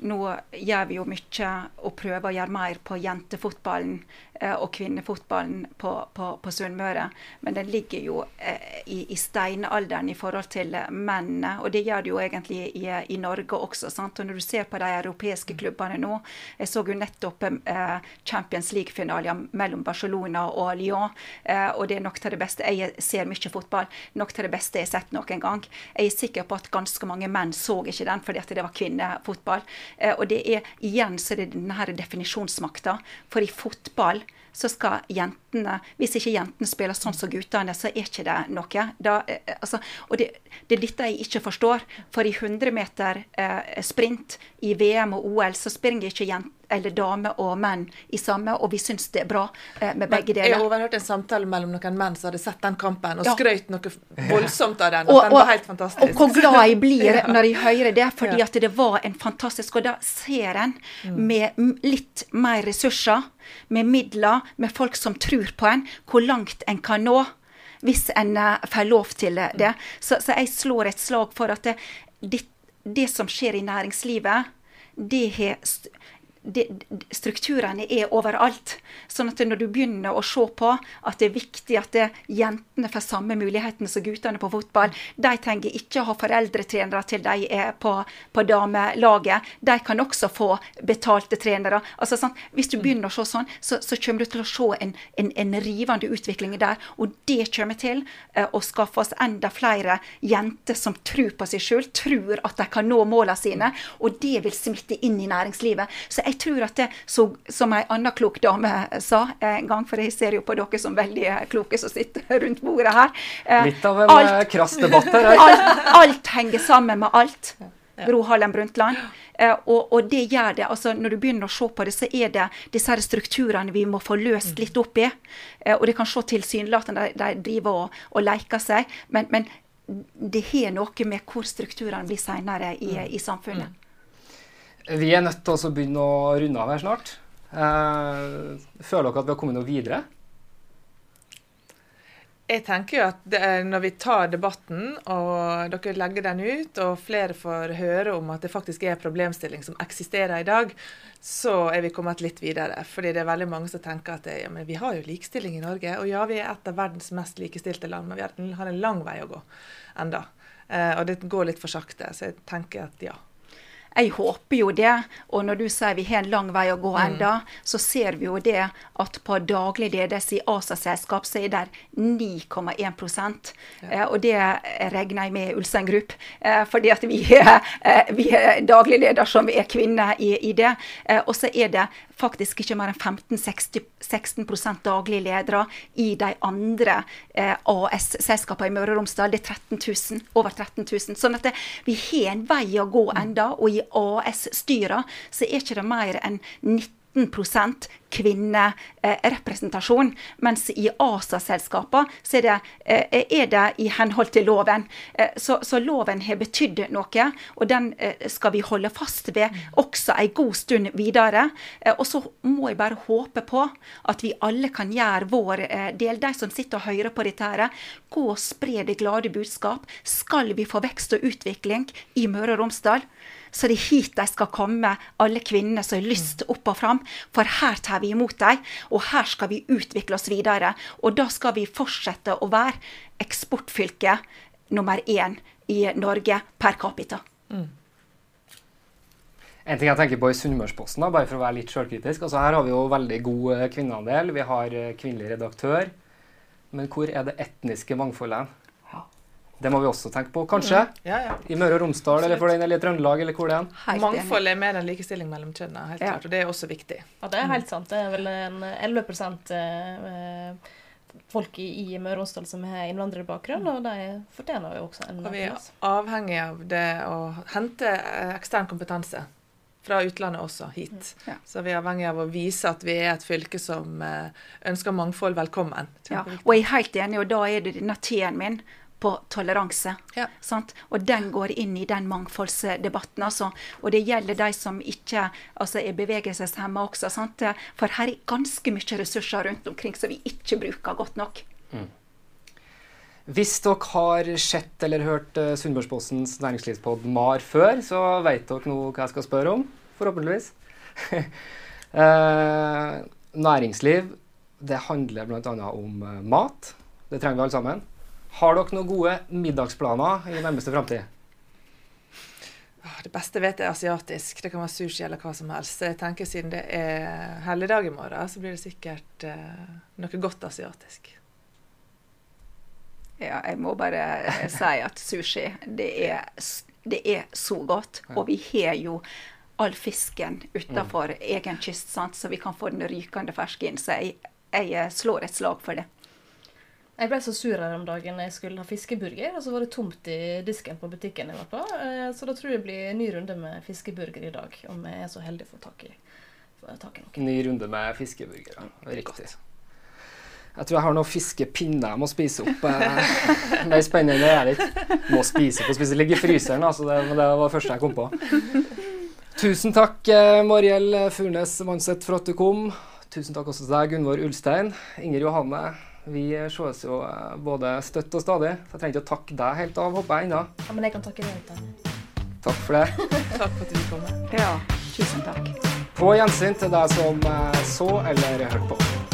nå gjør vi jo mye og prøver å gjøre mer på jentefotballen og kvinnefotballen på, på, på Sunnmøre. Men den ligger jo eh, i, i, steinalderen i forhold til mennene. Og det gjør det jo egentlig i, i Norge også. Sant? Og når du ser på de europeiske klubbene nå Jeg så jo nettopp eh, Champions League-finalen mellom Barcelona og Lyon. Eh, og det er nok til det beste. Jeg ser mye fotball. Nok til det beste jeg har sett noen gang. Jeg er sikker på at ganske mange menn så ikke den fordi at det var kvinnefotball. Eh, og det er igjen så det er denne definisjonsmakta. For i fotball så skal jentene Hvis ikke jentene spiller sånn som guttene, så er ikke det noe. Da, eh, altså, og det, det, er dette jeg ikke forstår. For i 100 meter eh, sprint i VM og OL så springer ikke jenter eller damer og menn i samme, og vi syns det er bra eh, med begge deler. Jeg overhørte en samtale mellom noen menn som hadde sett den kampen, og Ja. skrøt noe voldsomt av den. Og, den var helt fantastisk. og hvor glad jeg blir Ja. når jeg hører det, fordi Ja. at det var en fantastisk Og da ser en Mm. med litt mer ressurser, med midler, med folk som tror på en, hvor langt en kan nå. Hvis en eh, får lov til Mm. det. Så, så jeg slår et slag for at det, det, det som skjer i næringslivet, det har st- strukturene er overalt. Sånn at når du begynner å se på at det er viktig at det, jentene får samme mulighetene som guttene på fotball De trenger ikke å ha foreldretrenere til de er på, på damelaget. De kan også få betalte trenere. Altså, sånn, hvis du begynner å se sånn, så, så kommer du til å se en, en, en rivende utvikling der. Og det kommer til eh, å skaffe oss enda flere jenter som tror på seg sjøl, tror at de kan nå målene sine. Og det vil smitte inn i næringslivet. Så jeg tror at det, så, som ei anna klok dame sa en gang, for jeg ser jo på dere som veldig eh, kloke som sitter rundt bordet her eh, Litt av en alt, krass debatt her. eh. alt, alt henger sammen med alt. Gro Harlem Brundtland. Eh, og, og det gjør det. altså Når du begynner å se på det, så er det disse her strukturene vi må få løst litt opp i. Eh, og det kan se tilsynelatende de, de driver og, og leker seg, men, men det har noe med hvor strukturene blir senere i, i samfunnet. Vi er nødt til å begynne å runde av her snart. Eh, føler dere at vi har kommet noe videre? Jeg tenker jo at er når vi tar debatten, og dere legger den ut, og flere får høre om at det faktisk er en problemstilling som eksisterer i dag, så er vi kommet litt videre. Fordi det er veldig mange som tenker at ja, vi har jo likestilling i Norge. Og ja, vi er et av verdens mest likestilte land, men vi har en lang vei å gå enda. Eh, og det går litt for sakte. Så jeg tenker at ja. Jeg håper jo det. Og når du sier vi har en lang vei å gå Mm. enda, så ser vi jo det at på daglig ledelse i ASA-selskap så er det 9,1 eh, Og det regner jeg med Ulstein Group, eh, fordi at vi er, eh, vi er daglig leder som er kvinner i, i det. Eh, og så er det faktisk ikke mer enn 15-16 daglige ledere i de andre eh, AS-selskapene i Møre og Romsdal. Det er 13 000, over 13 000. Sånn at det, vi har en vei å gå enda, og i AS-styra så er ikke det mer enn 19% kvinnerepresentasjon. Mens i ASA-selskapene er det, eh, er det i henhold til loven. Eh, Så, så loven har betydd noe, og den eh, skal vi holde fast ved også en god stund videre. Eh, Og så må jeg bare håpe på at vi alle kan gjøre vår eh, del. De som sitter og hører på dette, her, gå og spre det glade budskap. Skal vi få vekst og utvikling i Møre og Romsdal, så det er hit de skal komme, alle kvinnene som har lyst opp og fram. For her tar vi imot dem, og her skal vi utvikle oss videre. Og da skal vi fortsette å være eksportfylke nummer én i Norge per capita. En ting jeg tenker på i Sunnmørsposten, bare for å være litt sjølkritisk. Altså, her har vi jo veldig god eh, kvinneandel. Vi har eh, kvinnelig redaktør. Men hvor er det etniske mangfoldet? Det må vi også tenke på, kanskje. Mm. Ja, ja. I Møre og Romsdal eller for den eller i Trøndelag eller hvor det er. Mangfold er mer enn likestilling mellom kjønnene, helt Ja. klart. Og det er også viktig. Ja, det er helt sant. Det er vel en 11 eh, folk i, i Møre og Romsdal som har innvandrerbakgrunn, og de fortjener jo også en Og vi er avhengig av det å hente eh, ekstern kompetanse fra utlandet også hit. Så vi er avhengig av å vise at vi er et fylke som eh, ønsker mangfold velkommen. Ja, og jeg er helt enig, og da er det denne T-en min på toleranse. Sant? Og den går inn i den mangfoldsdebatten. Altså. Og det gjelder de som ikke altså, er bevegelseshemma også. Sant? For her er ganske mye ressurser rundt omkring som vi ikke bruker godt nok. Hvis dere har sett eller hørt uh, Sunnmørspostens næringslivspod MAR før, så vet dere nå hva jeg skal spørre om, forhåpentligvis. Eh, næringsliv, det handler bl.a. om eh, mat. Det trenger vi alle sammen. Har dere noen gode middagsplaner i nærmeste framtid? Åh, Det beste vet jeg er asiatisk. Det kan være sushi eller hva som helst. Jeg tenker Siden det er helligdag i morgen, så blir det sikkert eh, noe godt asiatisk. Ja, jeg må bare eh, si at sushi, det er, det er så godt. Og vi har jo all fisken utafor egen kyst, sant? så vi kan få den rykende ferske inn. Så jeg, jeg eh, slår et slag for det. Jeg ble så sur her om dagen jeg skulle ha fiskeburger, og så var det tomt i disken på butikken jeg var på. Eh, Så da tror jeg det blir en ny runde med fiskeburger i dag, om jeg er så heldig å få tak i, tak i noe. Ny runde med fiskeburgere. Riktig. Jeg tror jeg har noen fiskepinner jeg må spise opp. det Mer spennende er det ikke. Må spise og spise. Ligger i fryseren, altså. Det, det var det første jeg kom på. Tusen takk, eh, Mariell Furnes Manseth, for at du kom. Tusen takk også til deg, Gunvor Ulstein. Inger Johanne. Vi ses jo eh, både støtt og stadig. Så jeg trenger ikke å takke deg helt av, håper jeg ennå. Ja, men jeg kan takke deg. da. Takk for det. Takk for at du kom. Ja, tusen takk. På gjensyn til deg som eh, så eller hørte på.